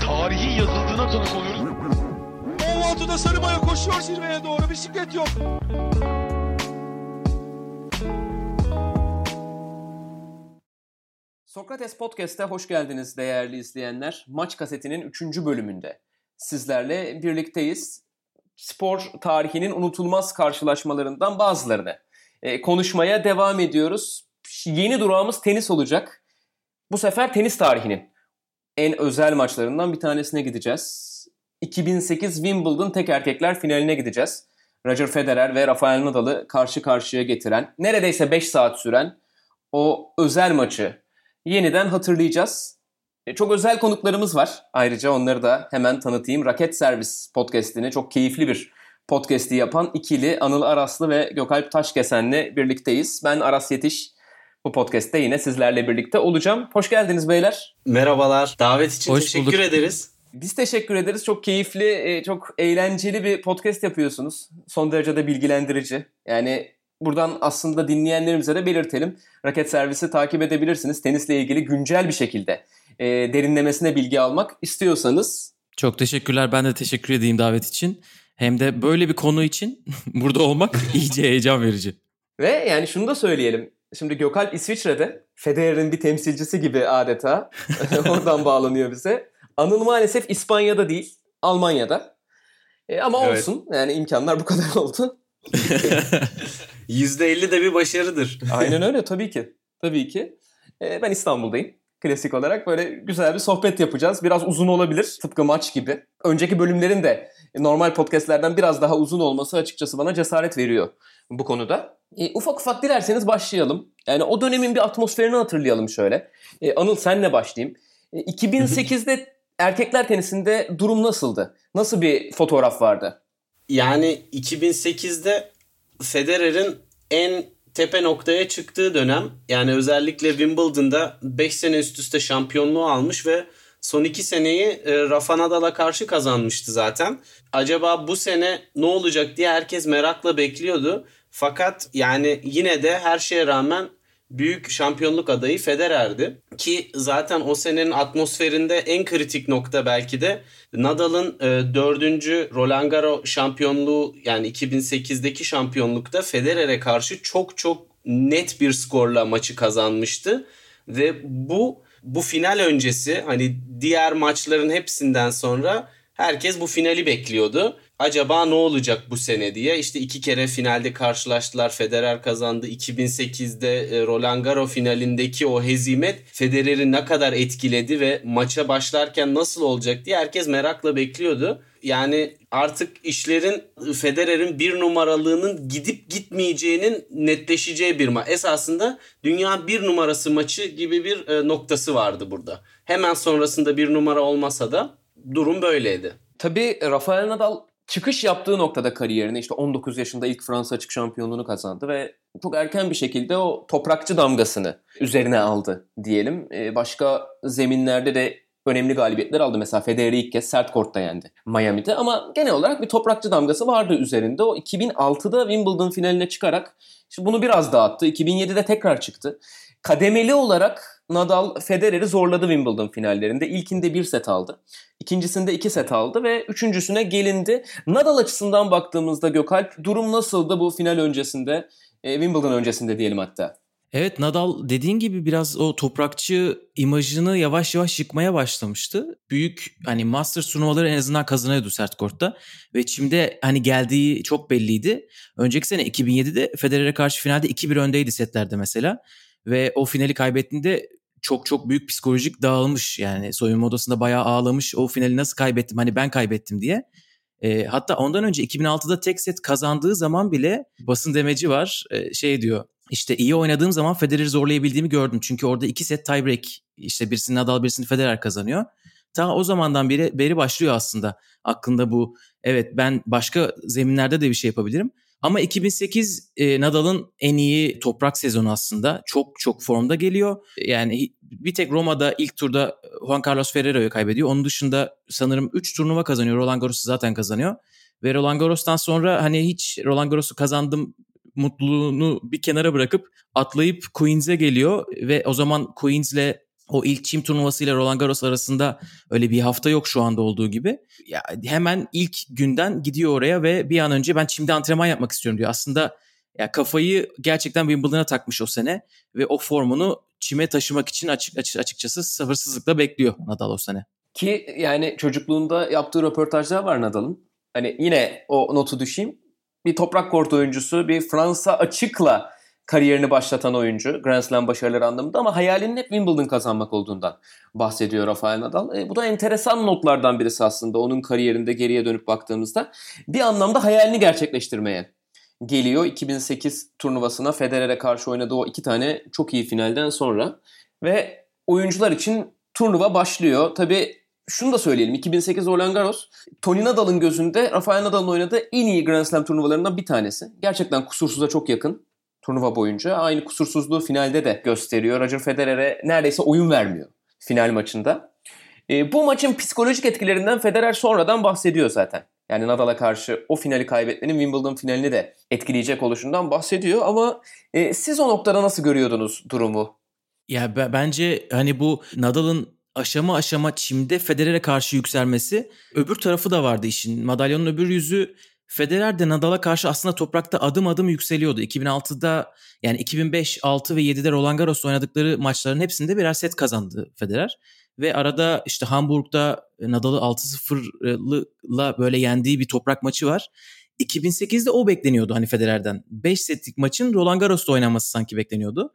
Tarihi yazıldığına tanık oluyoruz. Ovaltı'da Sarıbaya koşuyor zirveye doğru bisiklet yok. Sokrates Podcast'e hoş geldiniz değerli izleyenler. Maç kasetinin 3. bölümünde sizlerle birlikteyiz. Spor tarihinin unutulmaz karşılaşmalarından bazılarını e, konuşmaya devam ediyoruz. Yeni durağımız tenis olacak. Bu sefer tenis tarihinin en özel maçlarından bir tanesine gideceğiz. 2008 Wimbledon tek erkekler finaline gideceğiz. Roger Federer ve Rafael Nadal'ı karşı karşıya getiren, neredeyse 5 saat süren o özel maçı yeniden hatırlayacağız. E, Çok özel konuklarımız var. Ayrıca onları da hemen tanıtayım. Raket Servis podcast'ini çok keyifli bir podcast'i yapan ikili Anıl Araslı ve Gökalp Taşkesen'le birlikteyiz. Ben Aras Yetiş. Bu podcast'te yine sizlerle birlikte olacağım. Hoş geldiniz beyler. Merhabalar. Davet için Hoş teşekkür bulduk. ederiz. Biz teşekkür ederiz. Çok keyifli, e, çok eğlenceli bir podcast yapıyorsunuz. Son derece de bilgilendirici. Yani buradan aslında dinleyenlerimize de belirtelim. Raket Servisi takip edebilirsiniz. Tenisle ilgili güncel bir şekilde e, derinlemesine bilgi almak istiyorsanız. Çok teşekkürler. Ben de teşekkür edeyim davet için. Hem de böyle bir konu için burada olmak iyice heyecan verici. Ve yani şunu da söyleyelim. Şimdi Gökalp İsviçre'de Federer'in bir temsilcisi gibi adeta oradan bağlanıyor bize. Anıl maalesef İspanya'da değil, Almanya'da. E, ama Evet. olsun. Yani imkanlar bu kadar oldu. %50 de bir başarıdır. Aynen öyle tabii ki. Tabii ki. Ee, ben İstanbul'dayım. Klasik olarak böyle güzel bir sohbet yapacağız. Biraz uzun olabilir tıpkı maç gibi. Önceki bölümlerin de normal podcastlerden biraz daha uzun olması açıkçası bana cesaret veriyor bu konuda. Ee, ufak ufak dilerseniz başlayalım. Yani o dönemin bir atmosferini hatırlayalım şöyle. Ee, Anıl senle başlayayım. Ee, 2008'de erkekler tenisinde durum nasıldı? Nasıl bir fotoğraf vardı? Yani 2008'de Federer'in en tepe noktaya çıktığı dönem. Yani özellikle Wimbledon'da 5 sene üst üste şampiyonluğu almış ve son 2 seneyi e, Rafa Nadal'a karşı kazanmıştı zaten. Acaba bu sene ne olacak diye herkes merakla bekliyordu. Fakat yani yine de her şeye rağmen büyük şampiyonluk adayı Federer'di. Ki zaten o senenin atmosferinde en kritik nokta belki de Nadal'ın e, dördüncü Roland Garros şampiyonluğu yani 2008'deki şampiyonlukta Federer'e karşı çok çok net bir skorla maçı kazanmıştı. Ve bu bu final öncesi hani diğer maçların hepsinden sonra herkes bu finali bekliyordu. Acaba ne olacak bu sene diye. İşte iki kere finalde karşılaştılar. Federer kazandı. 2008'de e, Roland Garros finalindeki o hezimet Federer'i ne kadar etkiledi ve maça başlarken nasıl olacak diye herkes merakla bekliyordu. Yani artık işlerin Federer'in bir numaralığının gidip gitmeyeceğinin netleşeceği bir maç. Esasında dünya bir numarası maçı gibi bir e, noktası vardı burada. Hemen sonrasında bir numara olmasa da durum böyleydi. Tabii Rafael Nadal çıkış yaptığı noktada kariyerine işte 19 yaşında ilk Fransa açık şampiyonluğunu kazandı ve çok erken bir şekilde o toprakçı damgasını üzerine aldı diyelim. Ee, başka zeminlerde de önemli galibiyetler aldı. Mesela Federer'i ilk kez sert kortta yendi Miami'de ama genel olarak bir toprakçı damgası vardı üzerinde. O 2006'da Wimbledon finaline çıkarak işte bunu biraz dağıttı. 2007'de tekrar çıktı. Kademeli olarak Nadal Federer'i zorladı Wimbledon finallerinde. İlkinde bir set aldı. İkincisinde iki set aldı ve üçüncüsüne gelindi. Nadal açısından baktığımızda Gökalp durum nasıldı bu final öncesinde? E, Wimbledon öncesinde diyelim hatta. Evet Nadal dediğin gibi biraz o toprakçı imajını yavaş yavaş yıkmaya başlamıştı. Büyük hani Masters turnuvaları en azından kazanıyordu sert kortta. Ve şimdi hani geldiği çok belliydi. Önceki sene 2007'de Federer'e karşı finalde 2-1 öndeydi setlerde mesela. Ve o finali kaybettiğinde çok çok büyük psikolojik dağılmış. Yani soyunma odasında bayağı ağlamış. O finali nasıl kaybettim hani ben kaybettim diye. E, hatta ondan önce 2006'da tek set kazandığı zaman bile basın demeci var. E, şey diyor işte iyi oynadığım zaman Federer'i zorlayabildiğimi gördüm. Çünkü orada iki set tiebreak işte birisini Nadal birisini Federer kazanıyor. Ta o zamandan beri, beri başlıyor aslında aklında bu. Evet ben başka zeminlerde de bir şey yapabilirim. Ama 2008 e, Nadal'ın en iyi toprak sezonu aslında. Çok çok formda geliyor. Yani bir tek Roma'da ilk turda Juan Carlos Ferrero'yu kaybediyor. Onun dışında sanırım 3 turnuva kazanıyor. Roland Garros'u zaten kazanıyor. Ve Roland Garros'tan sonra hani hiç Roland Garros'u kazandım mutluluğunu bir kenara bırakıp atlayıp Queens'e geliyor ve o zaman Queens'le o ilk çim turnuvasıyla Roland Garros arasında öyle bir hafta yok şu anda olduğu gibi. Ya hemen ilk günden gidiyor oraya ve bir an önce ben çimde antrenman yapmak istiyorum diyor. Aslında ya kafayı gerçekten Wimbledon'a takmış o sene ve o formunu çime taşımak için açık, açık açıkçası sabırsızlıkla bekliyor Nadal o sene. Ki yani çocukluğunda yaptığı röportajlar var Nadal'ın. Hani yine o notu düşeyim. Bir toprak kort oyuncusu, bir Fransa açıkla kariyerini başlatan oyuncu. Grand Slam başarıları anlamında ama hayalinin hep Wimbledon kazanmak olduğundan bahsediyor Rafael Nadal. E, bu da enteresan notlardan birisi aslında onun kariyerinde geriye dönüp baktığımızda. Bir anlamda hayalini gerçekleştirmeye geliyor 2008 turnuvasına Federer'e karşı oynadığı o iki tane çok iyi finalden sonra. Ve oyuncular için turnuva başlıyor. Tabii şunu da söyleyelim. 2008 Roland Garros, Tony Nadal'ın gözünde Rafael Nadal'ın oynadığı en iyi Grand Slam turnuvalarından bir tanesi. Gerçekten kusursuza çok yakın turnuva boyunca. Aynı kusursuzluğu finalde de gösteriyor. Roger Federer'e neredeyse oyun vermiyor final maçında. E, bu maçın psikolojik etkilerinden Federer sonradan bahsediyor zaten. Yani Nadal'a karşı o finali kaybetmenin Wimbledon finalini de etkileyecek oluşundan bahsediyor. Ama e, siz o noktada nasıl görüyordunuz durumu? Ya b- bence hani bu Nadal'ın aşama aşama çimde Federer'e karşı yükselmesi öbür tarafı da vardı işin. Madalyonun öbür yüzü Federer de Nadal'a karşı aslında toprakta adım adım yükseliyordu. 2006'da yani 2005, 6 ve 7'de Roland Garros oynadıkları maçların hepsinde birer set kazandı Federer. Ve arada işte Hamburg'da Nadal'ı 6-0'la böyle yendiği bir toprak maçı var. 2008'de o bekleniyordu hani Federer'den. 5 setlik maçın Roland Garros'ta oynanması sanki bekleniyordu.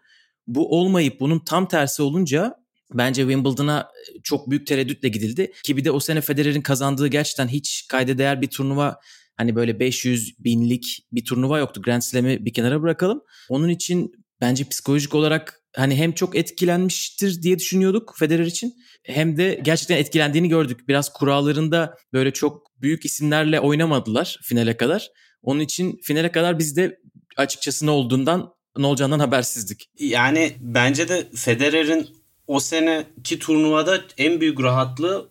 Bu olmayıp bunun tam tersi olunca bence Wimbledon'a çok büyük tereddütle gidildi. Ki bir de o sene Federer'in kazandığı gerçekten hiç kayda değer bir turnuva hani böyle 500 binlik bir turnuva yoktu. Grand Slam'i bir kenara bırakalım. Onun için bence psikolojik olarak hani hem çok etkilenmiştir diye düşünüyorduk Federer için hem de gerçekten etkilendiğini gördük. Biraz kurallarında böyle çok büyük isimlerle oynamadılar finale kadar. Onun için finale kadar biz de açıkçası ne olduğundan ne olacağından habersizdik. Yani bence de Federer'in o seneki turnuvada en büyük rahatlığı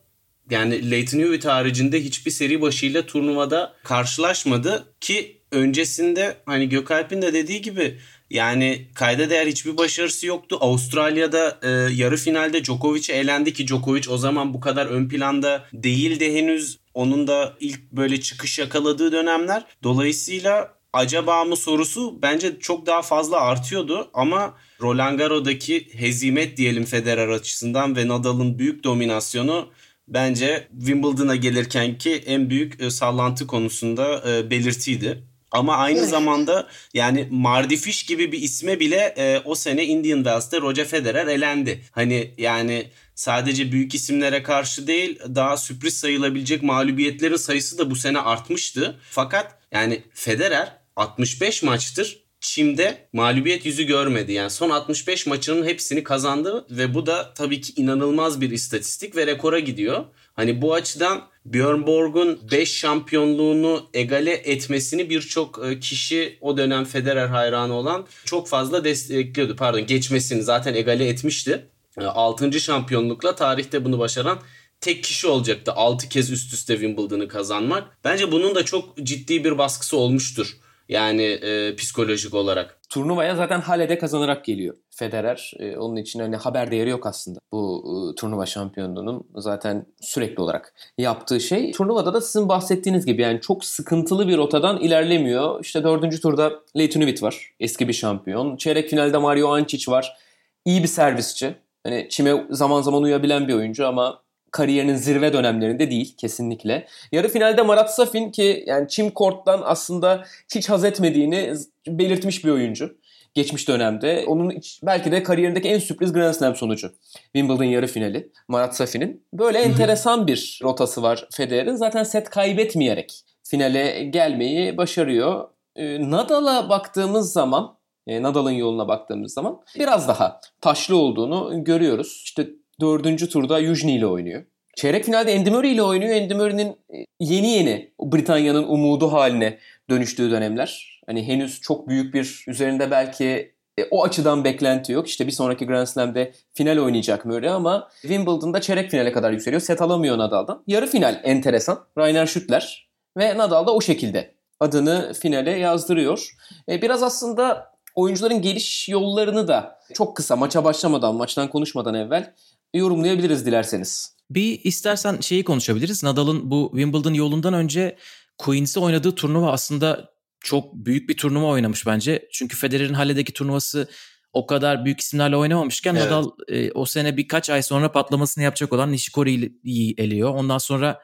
yani Leighton Hewitt haricinde hiçbir seri başıyla turnuvada karşılaşmadı ki öncesinde hani Gökalp'in de dediği gibi yani kayda değer hiçbir başarısı yoktu. Avustralya'da e, yarı finalde Djokovic'e elendi ki Djokovic o zaman bu kadar ön planda değildi henüz. Onun da ilk böyle çıkış yakaladığı dönemler. Dolayısıyla acaba mı sorusu bence çok daha fazla artıyordu ama Roland Garros'daki hezimet diyelim Federer açısından ve Nadal'ın büyük dominasyonu bence Wimbledon'a gelirken ki en büyük e, sallantı konusunda e, belirtiydi. Ama aynı zamanda yani Mardy Fish gibi bir isme bile e, o sene Indian Wells'te Roger Federer elendi. Hani yani sadece büyük isimlere karşı değil daha sürpriz sayılabilecek mağlubiyetlerin sayısı da bu sene artmıştı. Fakat yani Federer 65 maçtır Çim'de mağlubiyet yüzü görmedi. Yani son 65 maçının hepsini kazandı ve bu da tabii ki inanılmaz bir istatistik ve rekora gidiyor. Hani bu açıdan Björn Borg'un 5 şampiyonluğunu egale etmesini birçok e, kişi o dönem Federer hayranı olan çok fazla destekliyordu. Pardon geçmesini zaten egale etmişti. 6. E, şampiyonlukla tarihte bunu başaran tek kişi olacaktı 6 kez üst üste Wimbledon'ı kazanmak. Bence bunun da çok ciddi bir baskısı olmuştur. Yani e, psikolojik olarak. Turnuvaya zaten Hale'de kazanarak geliyor Federer. E, onun için hani haber değeri yok aslında. Bu e, turnuva şampiyonluğunun zaten sürekli olarak yaptığı şey. Turnuvada da sizin bahsettiğiniz gibi yani çok sıkıntılı bir rotadan ilerlemiyor. İşte dördüncü turda Leighton var. Eski bir şampiyon. Çeyrek finalde Mario Ancic var. İyi bir servisçi. Hani çime zaman zaman uyabilen bir oyuncu ama kariyerinin zirve dönemlerinde değil kesinlikle. Yarı finalde Marat Safin ki yani Çim Kort'tan aslında hiç haz etmediğini belirtmiş bir oyuncu geçmiş dönemde. Onun belki de kariyerindeki en sürpriz Grand Slam sonucu. Wimbledon yarı finali Marat Safi'nin. Böyle enteresan bir rotası var Federer'in. Zaten set kaybetmeyerek finale gelmeyi başarıyor. Ee, Nadal'a baktığımız zaman, e, Nadal'ın yoluna baktığımız zaman biraz daha taşlı olduğunu görüyoruz. İşte dördüncü turda Yujni ile oynuyor. Çeyrek finalde Andy Murray ile oynuyor. Andy Murray'nin yeni yeni Britanya'nın umudu haline dönüştüğü dönemler. Hani henüz çok büyük bir üzerinde belki e, o açıdan beklenti yok. İşte bir sonraki Grand Slam'de final oynayacak Murray ama Wimbledon'da çeyrek finale kadar yükseliyor. Set alamıyor Nadal'dan. Yarı final enteresan. Rainer Schüttler ve Nadal da o şekilde adını finale yazdırıyor. E, biraz aslında oyuncuların geliş yollarını da çok kısa maça başlamadan, maçtan konuşmadan evvel yorumlayabiliriz dilerseniz. Bir istersen şeyi konuşabiliriz. Nadal'ın bu Wimbledon yolundan önce Queens'e oynadığı turnuva aslında çok büyük bir turnuva oynamış bence. Çünkü Federer'in Halle'deki turnuvası o kadar büyük isimlerle oynamamışken evet. Nadal e, o sene birkaç ay sonra patlamasını yapacak olan Nishikori'yi eliyor. Ondan sonra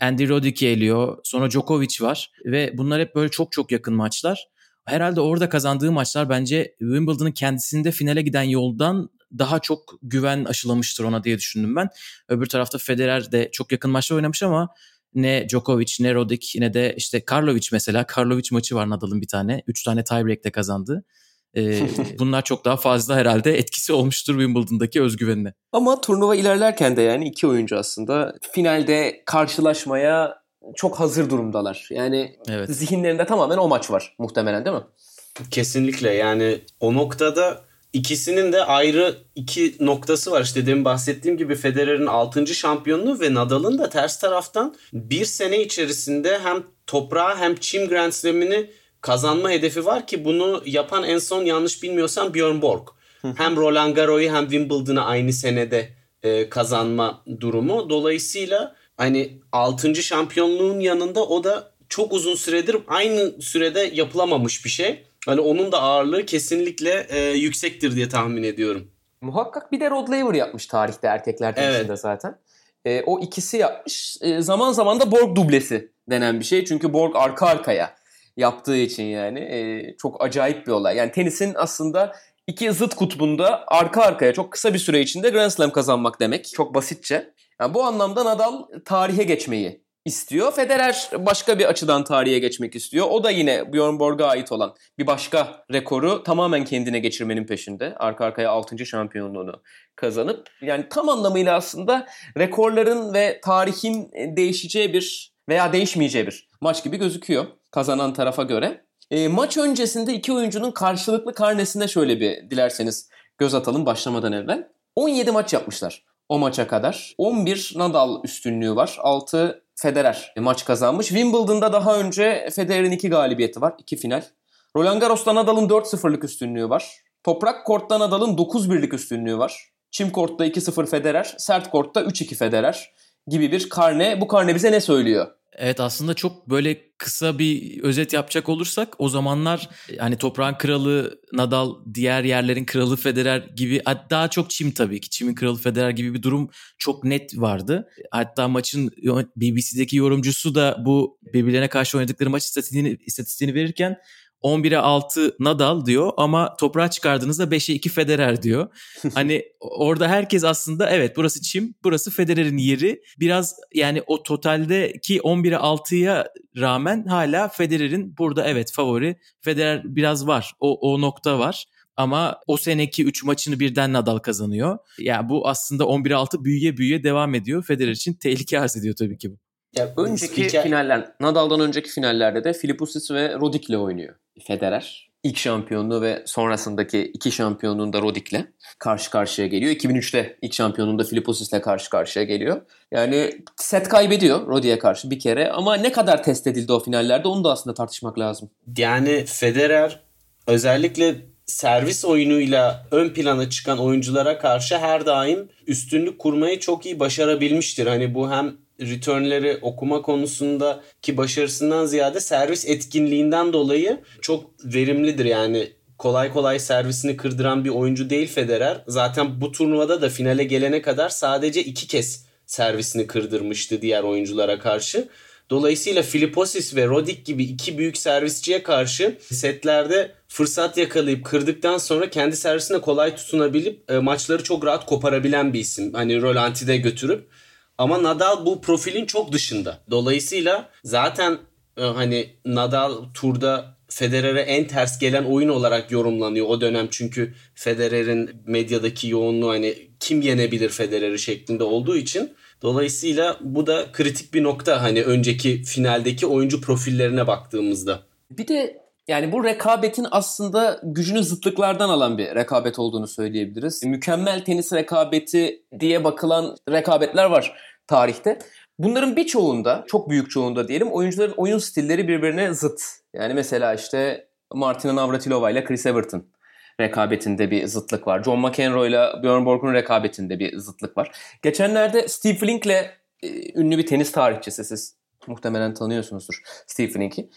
Andy Roddick'i eliyor. Sonra Djokovic var ve bunlar hep böyle çok çok yakın maçlar. Herhalde orada kazandığı maçlar bence Wimbledon'ın kendisinde finale giden yoldan daha çok güven aşılamıştır ona diye düşündüm ben. Öbür tarafta Federer de çok yakın maçlar oynamış ama ne Djokovic ne Roddick ne de işte Karlovic mesela. Karlovic maçı var Nadal'ın bir tane. Üç tane tiebreak'te kazandı. Ee, bunlar çok daha fazla herhalde etkisi olmuştur Wimbledon'daki özgüvenine. Ama turnuva ilerlerken de yani iki oyuncu aslında finalde karşılaşmaya çok hazır durumdalar. Yani evet. zihinlerinde tamamen o maç var muhtemelen değil mi? Kesinlikle yani o noktada ikisinin de ayrı iki noktası var. İşte demin bahsettiğim gibi Federer'in 6. şampiyonluğu ve Nadal'ın da ters taraftan bir sene içerisinde hem toprağa hem çim Grand Slam'ini kazanma hedefi var ki bunu yapan en son yanlış bilmiyorsam Björn Borg. hem Roland Garros'u hem Wimbledon'ı aynı senede e, kazanma durumu. Dolayısıyla hani 6. şampiyonluğun yanında o da çok uzun süredir aynı sürede yapılamamış bir şey. Hani onun da ağırlığı kesinlikle e, yüksektir diye tahmin ediyorum. Muhakkak bir de Rod Laver yapmış tarihte erkekler evet. zaten. E, o ikisi yapmış. E, zaman zaman da Borg dublesi denen bir şey. Çünkü Borg arka arkaya yaptığı için yani e, çok acayip bir olay. Yani tenisin aslında iki zıt kutbunda arka arkaya çok kısa bir süre içinde Grand Slam kazanmak demek. Çok basitçe. Yani bu anlamda Nadal tarihe geçmeyi istiyor. Federer başka bir açıdan tarihe geçmek istiyor. O da yine Björn Borg'a ait olan bir başka rekoru tamamen kendine geçirmenin peşinde. Arka arkaya 6. şampiyonluğunu kazanıp yani tam anlamıyla aslında rekorların ve tarihin değişeceği bir veya değişmeyeceği bir maç gibi gözüküyor kazanan tarafa göre. E, maç öncesinde iki oyuncunun karşılıklı karnesine şöyle bir dilerseniz göz atalım başlamadan evvel. 17 maç yapmışlar o maça kadar. 11 Nadal üstünlüğü var. 6 Federer maç kazanmış. Wimbledon'da daha önce Federer'in 2 galibiyeti var. 2 final. Roland Garros'ta Nadal'ın 4-0'lık üstünlüğü var. Toprak kortta Nadal'ın 9-1'lik üstünlüğü var. Çim kortta 2-0 Federer, sert kortta 3-2 Federer gibi bir karne. Bu karne bize ne söylüyor? Evet aslında çok böyle kısa bir özet yapacak olursak o zamanlar hani toprağın kralı Nadal, diğer yerlerin kralı Federer gibi daha çok çim tabii ki. Çimin kralı Federer gibi bir durum çok net vardı. Hatta maçın BBC'deki yorumcusu da bu birbirlerine karşı oynadıkları maç istatistiğini, istatistiğini verirken 11'e 6 Nadal diyor ama toprağa çıkardığınızda 5'e 2 Federer diyor. hani orada herkes aslında evet burası çim, burası Federer'in yeri. Biraz yani o totaldeki 11'e 6'ya rağmen hala Federer'in burada evet favori. Federer biraz var. O, o nokta var. Ama o seneki 3 maçını birden Nadal kazanıyor. Ya yani bu aslında 11'e 6 büyüye büyüye devam ediyor. Federer için tehlike arz ediyor tabii ki bu. Ya önceki spiker... finaller, Nadal'dan önceki finallerde de Filippussis ve Roddick'le oynuyor Federer. İlk şampiyonluğu ve sonrasındaki iki şampiyonluğunda Roddick'le karşı karşıya geliyor. 2003'te ilk şampiyonluğunda Filippusis'le karşı karşıya geliyor. Yani set kaybediyor Roddick'e karşı bir kere ama ne kadar test edildi o finallerde onu da aslında tartışmak lazım. Yani Federer özellikle servis oyunuyla ön plana çıkan oyunculara karşı her daim üstünlük kurmayı çok iyi başarabilmiştir. Hani bu hem returnleri okuma konusunda ki başarısından ziyade servis etkinliğinden dolayı çok verimlidir yani kolay kolay servisini kırdıran bir oyuncu değil Federer. Zaten bu turnuvada da finale gelene kadar sadece iki kez servisini kırdırmıştı diğer oyunculara karşı. Dolayısıyla Filiposis ve Roddick gibi iki büyük servisçiye karşı setlerde fırsat yakalayıp kırdıktan sonra kendi servisine kolay tutunabilip e, maçları çok rahat koparabilen bir isim. Hani Rolanti'de götürüp ama Nadal bu profilin çok dışında. Dolayısıyla zaten e, hani Nadal turda Federer'e en ters gelen oyun olarak yorumlanıyor o dönem. Çünkü Federer'in medyadaki yoğunluğu hani kim yenebilir Federer'i şeklinde olduğu için. Dolayısıyla bu da kritik bir nokta hani önceki finaldeki oyuncu profillerine baktığımızda. Bir de yani bu rekabetin aslında gücünü zıtlıklardan alan bir rekabet olduğunu söyleyebiliriz. Mükemmel tenis rekabeti diye bakılan rekabetler var tarihte. Bunların birçoğunda, çok büyük çoğunda diyelim, oyuncuların oyun stilleri birbirine zıt. Yani mesela işte Martina Navratilova ile Chris Everton rekabetinde bir zıtlık var. John McEnroe ile Björn Borg'un rekabetinde bir zıtlık var. Geçenlerde Steve Flink ile e, ünlü bir tenis tarihçisi siz muhtemelen tanıyorsunuzdur Steve Flink'i.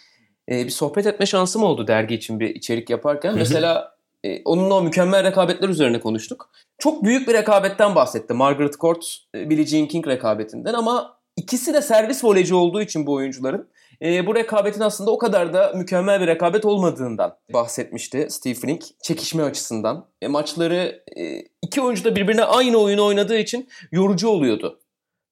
E, bir sohbet etme şansım oldu dergi için bir içerik yaparken. Mesela e, onunla o mükemmel rekabetler üzerine konuştuk. Çok büyük bir rekabetten bahsetti. Margaret Court, e, Billie Jean King rekabetinden ama ikisi de servis voleyci olduğu için bu oyuncuların e, bu rekabetin aslında o kadar da mükemmel bir rekabet olmadığından bahsetmişti Steve Flink çekişme açısından. E, maçları e, iki oyuncu da birbirine aynı oyunu oynadığı için yorucu oluyordu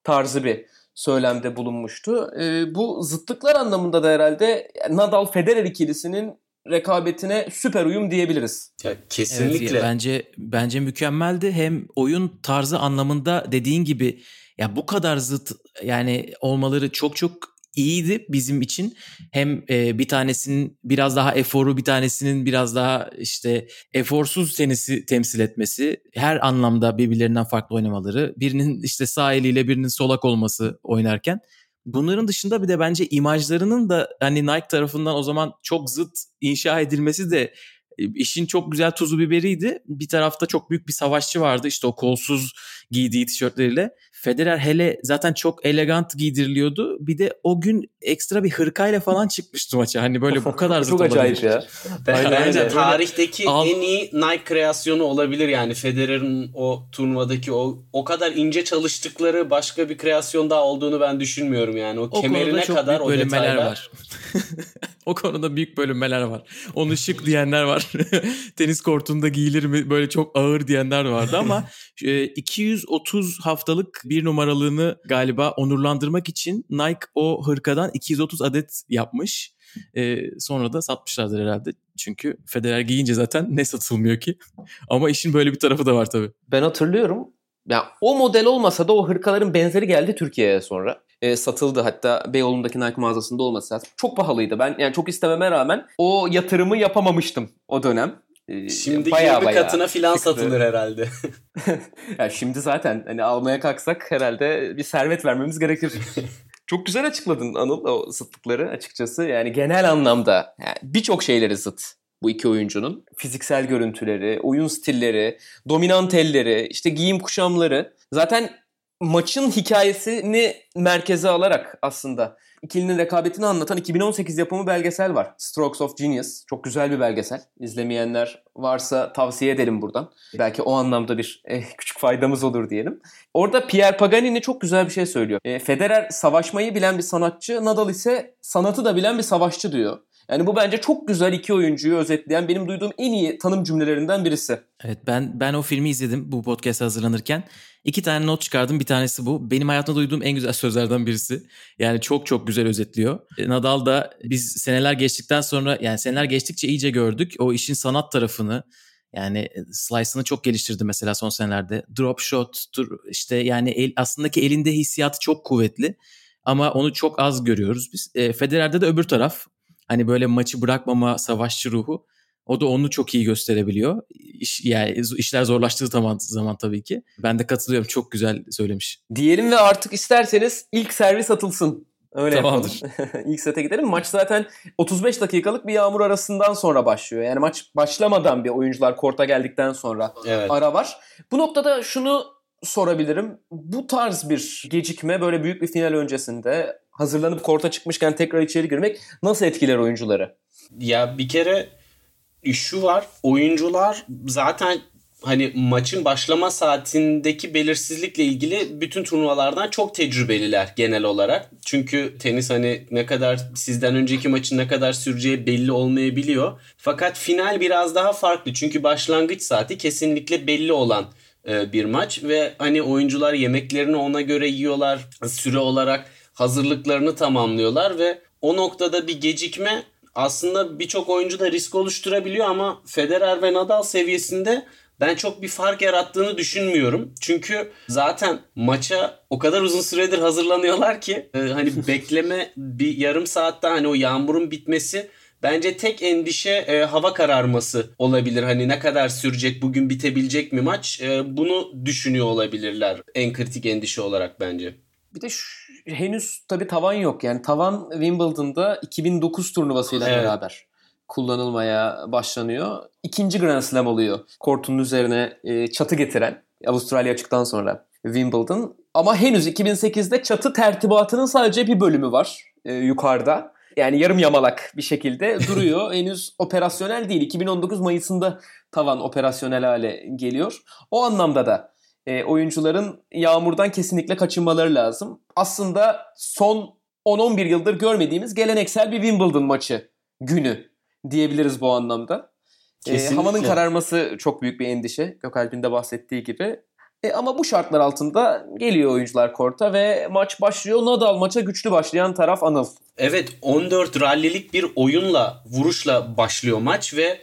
tarzı bir söylemde bulunmuştu. E, bu zıtlıklar anlamında da herhalde Nadal-Federer ikilisinin rekabetine süper uyum diyebiliriz. Ya kesinlikle. Evet, bence bence mükemmeldi. Hem oyun tarzı anlamında dediğin gibi ya bu kadar zıt yani olmaları çok çok iyiydi bizim için. Hem e, bir tanesinin biraz daha eforu, bir tanesinin biraz daha işte eforsuz tenisi temsil etmesi, her anlamda birbirlerinden farklı oynamaları, birinin işte sağ eliyle birinin solak olması oynarken Bunların dışında bir de bence imajlarının da hani Nike tarafından o zaman çok zıt inşa edilmesi de işin çok güzel tuzu biberiydi. Bir tarafta çok büyük bir savaşçı vardı işte o kolsuz giydiği tişörtleriyle. Federer hele zaten çok elegant giydiriliyordu. Bir de o gün ekstra bir hırkayla falan çıkmıştı maça. Hani böyle bu kadar Çok acayip ya. Bence Aynen. tarihteki Al- en iyi Nike kreasyonu olabilir yani Federer'in o turnuvadaki o o kadar ince çalıştıkları başka bir kreasyon daha olduğunu ben düşünmüyorum yani. O, O kemerine kadar o detaylar. var. o konuda büyük bölünmeler var. Onu şık diyenler var. Tenis kortunda giyilir mi böyle çok ağır diyenler vardı ama e, 230 haftalık bir numaralığını galiba onurlandırmak için Nike o hırkadan 230 adet yapmış. E, sonra da satmışlardır herhalde. Çünkü Federer giyince zaten ne satılmıyor ki. Ama işin böyle bir tarafı da var tabii. Ben hatırlıyorum. Ya o model olmasa da o hırkaların benzeri geldi Türkiye'ye sonra. E, satıldı hatta Beyoğlu'ndaki Nike mağazasında olması lazım. Çok pahalıydı. Ben yani çok istememe rağmen o yatırımı yapamamıştım o dönem. E, Şimdi bayağı 20 bayağı katına filan çıktı. satılır herhalde. Ya şimdi zaten hani almaya kalksak herhalde bir servet vermemiz gerekir. Çok güzel açıkladın Anıl o zıtlıkları açıkçası. Yani genel anlamda yani birçok şeyleri zıt bu iki oyuncunun. Fiziksel görüntüleri, oyun stilleri, dominant elleri, işte giyim kuşamları. Zaten maçın hikayesini merkeze alarak aslında ikilinin rekabetini anlatan 2018 yapımı belgesel var. Strokes of Genius. Çok güzel bir belgesel. İzlemeyenler varsa tavsiye edelim buradan. Belki o anlamda bir eh, küçük faydamız olur diyelim. Orada Pierre Paganini çok güzel bir şey söylüyor. E, Federer savaşmayı bilen bir sanatçı, Nadal ise sanatı da bilen bir savaşçı diyor. Yani bu bence çok güzel iki oyuncuyu özetleyen benim duyduğum en iyi tanım cümlelerinden birisi. Evet ben ben o filmi izledim bu podcast hazırlanırken. İki tane not çıkardım. Bir tanesi bu. Benim hayatımda duyduğum en güzel sözlerden birisi. Yani çok çok güzel özetliyor. E, Nadal da biz seneler geçtikten sonra yani seneler geçtikçe iyice gördük. O işin sanat tarafını yani e, slice'ını çok geliştirdi mesela son senelerde. Drop shot işte yani el, aslında ki elinde hissiyatı çok kuvvetli. Ama onu çok az görüyoruz biz. E, Federer'de de öbür taraf. Hani böyle maçı bırakmama savaşçı ruhu. O da onu çok iyi gösterebiliyor. İş, yani işler zorlaştığı zaman, zaman tabii ki. Ben de katılıyorum. Çok güzel söylemiş. Diyelim ve artık isterseniz ilk servis atılsın. Öyle Tamamdır. ilk sete gidelim. Maç zaten 35 dakikalık bir yağmur arasından sonra başlıyor. Yani maç başlamadan bir oyuncular korta geldikten sonra Evet. ara var. Bu noktada şunu sorabilirim. Bu tarz bir gecikme böyle büyük bir final öncesinde hazırlanıp korta çıkmışken tekrar içeri girmek nasıl etkiler oyuncuları? Ya bir kere şu var. Oyuncular zaten hani maçın başlama saatindeki belirsizlikle ilgili bütün turnuvalardan çok tecrübeliler genel olarak. Çünkü tenis hani ne kadar sizden önceki maçın ne kadar süreceği belli olmayabiliyor. Fakat final biraz daha farklı. Çünkü başlangıç saati kesinlikle belli olan e, bir maç ve hani oyuncular yemeklerini ona göre yiyorlar. Süre olarak hazırlıklarını tamamlıyorlar ve o noktada bir gecikme aslında birçok oyuncu da risk oluşturabiliyor ama Federer ve Nadal seviyesinde ben çok bir fark yarattığını düşünmüyorum. Çünkü zaten maça o kadar uzun süredir hazırlanıyorlar ki e, hani bekleme bir yarım saatte hani o yağmurun bitmesi bence tek endişe e, hava kararması olabilir. Hani ne kadar sürecek bugün bitebilecek mi maç E, bunu düşünüyor olabilirler en kritik endişe olarak bence. Bir de şu- henüz tabii tavan yok. Yani tavan Wimbledon'da 2009 turnuvasıyla Evet. beraber kullanılmaya başlanıyor. İkinci Grand Slam oluyor. Kortunun üzerine e, çatı getiren Avustralya açıktan sonra Wimbledon. Ama henüz 2008'de çatı tertibatının sadece bir bölümü var e, yukarıda. Yani yarım yamalak bir şekilde duruyor. henüz operasyonel değil. 2019 Mayıs'ında tavan operasyonel hale geliyor. O anlamda da e, oyuncuların yağmurdan kesinlikle kaçınmaları lazım. Aslında son 10-11 yıldır görmediğimiz geleneksel bir Wimbledon maçı günü diyebiliriz bu anlamda. E, havanın kararması çok büyük bir endişe. Gökalp'in de bahsettiği gibi. E, ama bu şartlar altında geliyor oyuncular korta ve maç başlıyor. Nadal maça güçlü başlayan taraf Anıl. Evet 14 rallilik bir oyunla vuruşla başlıyor maç ve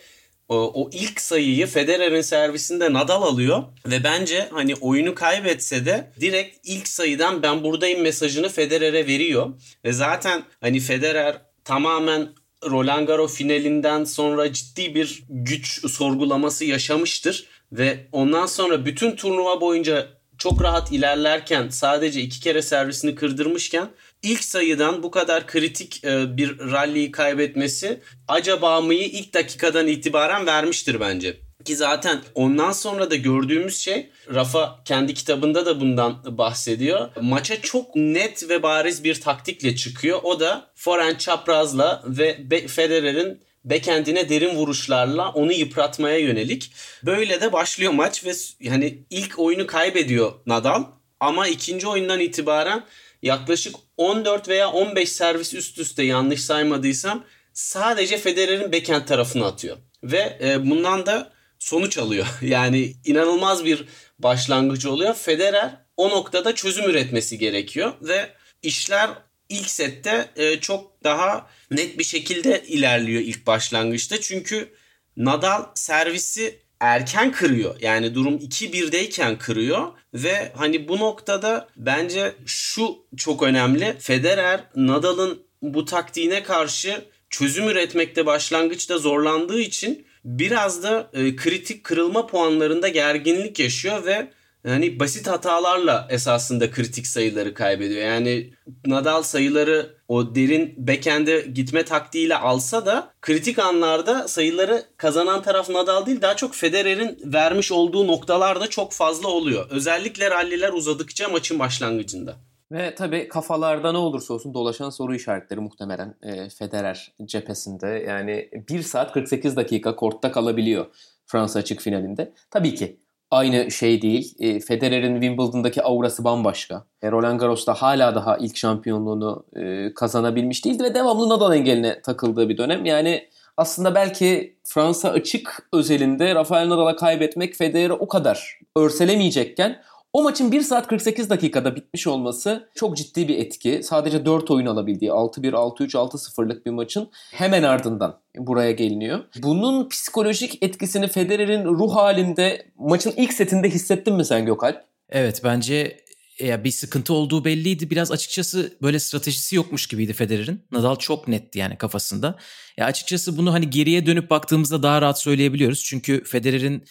o, o ilk sayıyı Federer'in servisinde Nadal alıyor ve bence hani oyunu kaybetse de direkt ilk sayıdan ben buradayım mesajını Federer'e veriyor. Ve zaten hani Federer tamamen Roland Garros finalinden sonra ciddi bir güç sorgulaması yaşamıştır. Ve ondan sonra bütün turnuva boyunca çok rahat ilerlerken sadece iki kere servisini kırdırmışken ilk sayıdan bu kadar kritik e, bir rally'yi kaybetmesi acaba mıyı ilk dakikadan itibaren vermiştir bence. Ki zaten ondan sonra da gördüğümüz şey Rafa kendi kitabında da bundan bahsediyor. Maça çok net ve bariz bir taktikle çıkıyor. O da forehand çaprazla ve Be- Federer'in backend'ine derin vuruşlarla onu yıpratmaya yönelik. Böyle de başlıyor maç ve yani ilk oyunu kaybediyor Nadal ama ikinci oyundan itibaren yaklaşık 14 veya 15 servis üst üste yanlış saymadıysam sadece Federer'in backhand tarafını atıyor. Ve e, bundan da sonuç alıyor. Yani inanılmaz bir başlangıç oluyor. Federer o noktada çözüm üretmesi gerekiyor ve işler ilk sette e, çok daha net bir şekilde ilerliyor ilk başlangıçta. Çünkü Nadal servisi erken kırıyor. Yani durum 2-1'deyken kırıyor ve hani bu noktada bence şu çok önemli. Federer Nadal'ın bu taktiğine karşı çözüm üretmekte başlangıçta zorlandığı için biraz da e, kritik kırılma puanlarında gerginlik yaşıyor ve hani basit hatalarla esasında kritik sayıları kaybediyor. Yani Nadal sayıları o derin backend'e gitme taktiğiyle alsa da kritik anlarda sayıları kazanan taraf Nadal değil daha çok Federer'in vermiş olduğu noktalarda çok fazla oluyor. Özellikle ralliler uzadıkça maçın başlangıcında. Ve tabii kafalarda ne olursa olsun dolaşan soru işaretleri muhtemelen e, Federer cephesinde. Yani 1 saat 48 dakika kortta kalabiliyor Fransa açık finalinde. Tabii ki aynı şey değil. E, Federer'in Wimbledon'daki aurası bambaşka. E, Roland Garros'ta hala daha ilk şampiyonluğunu e, kazanabilmiş değildi ve devamlı Nadal engeline takıldığı bir dönem. Yani aslında belki Fransa açık özelinde Rafael Nadal'a kaybetmek Federer'i o kadar örselemeyecekken o maçın 1 saat 48 dakikada bitmiş olması çok ciddi bir etki. Sadece 4 oyun alabildiği 6-1, 6-3, 6-0'lık bir maçın hemen ardından buraya geliniyor. Bunun psikolojik etkisini Federer'in ruh halinde maçın ilk setinde hissettin mi sen Gökalp? Evet bence ya bir sıkıntı olduğu belliydi. Biraz açıkçası böyle stratejisi yokmuş gibiydi Federer'in. Nadal çok netti yani kafasında. Ya açıkçası bunu hani geriye dönüp baktığımızda daha rahat söyleyebiliyoruz. Çünkü Federer'in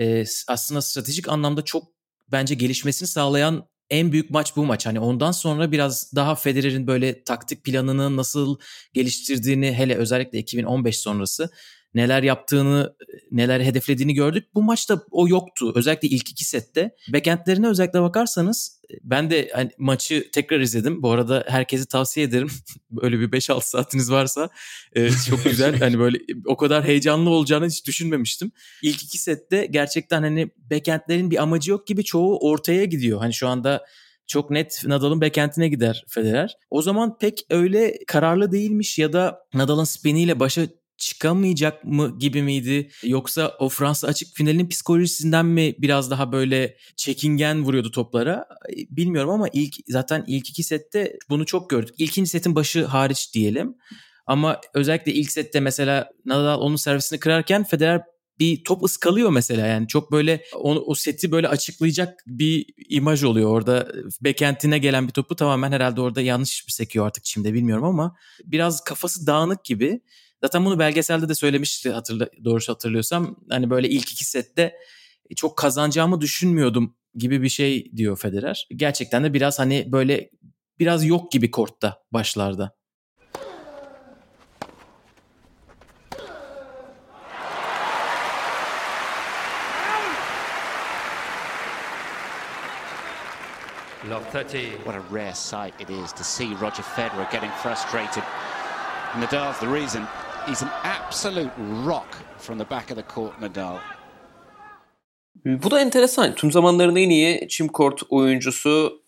e, aslında stratejik anlamda çok bence gelişmesini sağlayan en büyük maç bu maç. Hani ondan sonra biraz daha Federer'in böyle taktik planını nasıl geliştirdiğini hele özellikle 2015 sonrası neler yaptığını, neler hedeflediğini gördük. Bu maçta o yoktu. Özellikle ilk iki sette. Backendlerine özellikle bakarsanız ben de hani maçı tekrar izledim. Bu arada herkese tavsiye ederim. Böyle bir 5-6 saatiniz varsa e, çok güzel. hani böyle o kadar heyecanlı olacağını hiç düşünmemiştim. İlk iki sette gerçekten hani backendlerin bir amacı yok gibi çoğu ortaya gidiyor. Hani şu anda çok net Nadal'ın backend'ine gider Federer. O zaman pek öyle kararlı değilmiş ya da Nadal'ın spiniyle başa çıkamayacak mı gibi miydi? Yoksa o Fransa açık finalinin psikolojisinden mi biraz daha böyle çekingen vuruyordu toplara? Bilmiyorum ama ilk zaten ilk iki sette bunu çok gördük. İlkinci setin başı hariç diyelim. Ama özellikle ilk sette mesela Nadal onun servisini kırarken Federer bir top ıskalıyor mesela yani çok böyle o, o seti böyle açıklayacak bir imaj oluyor orada backend'ine gelen bir topu tamamen herhalde orada yanlış bir sekiyor artık şimdi bilmiyorum ama biraz kafası dağınık gibi Zaten bunu belgeselde de söylemişti hatırla, doğrusu hatırlıyorsam. Hani böyle ilk iki sette çok kazanacağımı düşünmüyordum gibi bir şey diyor Federer. Gerçekten de biraz hani böyle biraz yok gibi kortta başlarda. What a rare sight it is to see Roger Federer getting frustrated. Nadal's the reason. He's an absolute rock from the back of the court, Nadal. Bu da enteresan. Tüm zamanların en iyi çim kort oyuncusu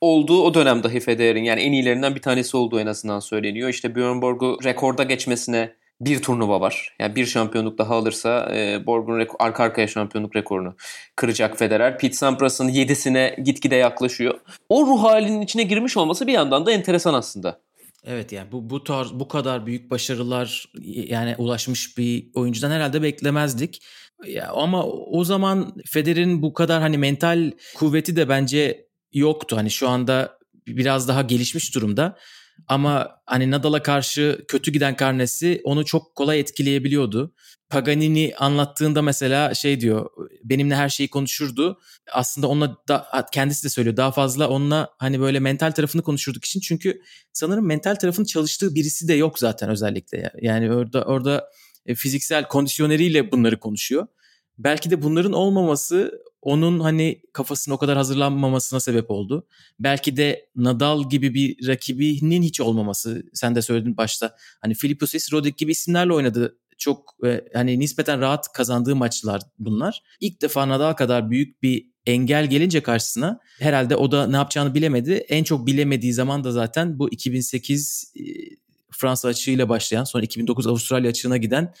olduğu o dönem dahi Federer'in yani en iyilerinden bir tanesi olduğu en azından söyleniyor. İşte Björn Borg'u rekorda geçmesine bir turnuva var. Yani bir şampiyonluk daha alırsa e, Borg'un reko- arka arkaya şampiyonluk rekorunu kıracak Federer. Pete Sampras'ın 7'sine gitgide yaklaşıyor. O ruh halinin içine girmiş olması bir yandan da enteresan aslında. Evet yani bu bu tarz bu kadar büyük başarılar yani ulaşmış bir oyuncudan herhalde beklemezdik. Ya ama o zaman Federer'in bu kadar hani mental kuvveti de bence yoktu. Hani şu anda biraz daha gelişmiş durumda. Ama hani Nadal'a karşı kötü giden karnesi onu çok kolay etkileyebiliyordu. Paganini anlattığında mesela şey diyor benimle her şeyi konuşurdu. Aslında onunla da, kendisi de söylüyor daha fazla onunla hani böyle mental tarafını konuşurduk için. Çünkü sanırım mental tarafın çalıştığı birisi de yok zaten özellikle. Yani orada orada e, fiziksel kondisyoneriyle bunları konuşuyor. Belki de bunların olmaması onun hani kafasının o kadar hazırlanmamasına sebep oldu. Belki de Nadal gibi bir rakibinin hiç olmaması. Sen de söyledin başta. Hani Filippos Rodrik gibi isimlerle oynadı. Çok e, hani nispeten rahat kazandığı maçlar bunlar. İlk defa Nadal kadar büyük bir engel gelince karşısına herhalde o da ne yapacağını bilemedi. En çok bilemediği zaman da zaten bu 2008 e, Fransa açığıyla başlayan sonra 2009 Avustralya açığına giden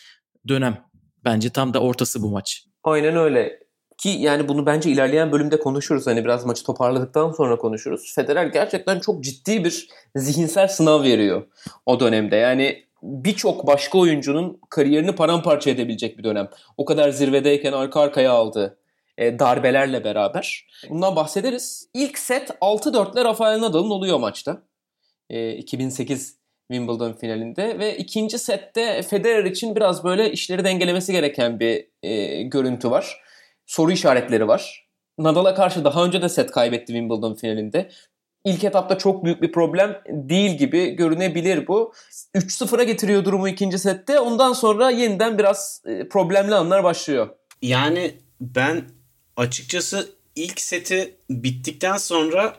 dönem. Bence tam da ortası bu maç. Aynen öyle. Ki yani bunu bence ilerleyen bölümde konuşuruz. Hani biraz maçı toparladıktan sonra konuşuruz. Federer gerçekten çok ciddi bir zihinsel sınav veriyor o dönemde. Yani birçok başka oyuncunun kariyerini paramparça edebilecek bir dönem. O kadar zirvedeyken arka arkaya aldığı e, darbelerle beraber. Bundan bahsederiz. İlk set 6-4'le Rafael Nadal'ın oluyor maçta. E, 2008 Wimbledon finalinde ve ikinci sette Federer için biraz böyle işleri dengelemesi gereken bir e, görüntü var. Soru işaretleri var. Nadal'a karşı daha önce de set kaybetti Wimbledon finalinde. İlk etapta çok büyük bir problem değil gibi görünebilir bu. 3-0'a getiriyor durumu ikinci sette. Ondan sonra yeniden biraz e, problemli anlar başlıyor. Yani ben açıkçası ilk seti bittikten sonra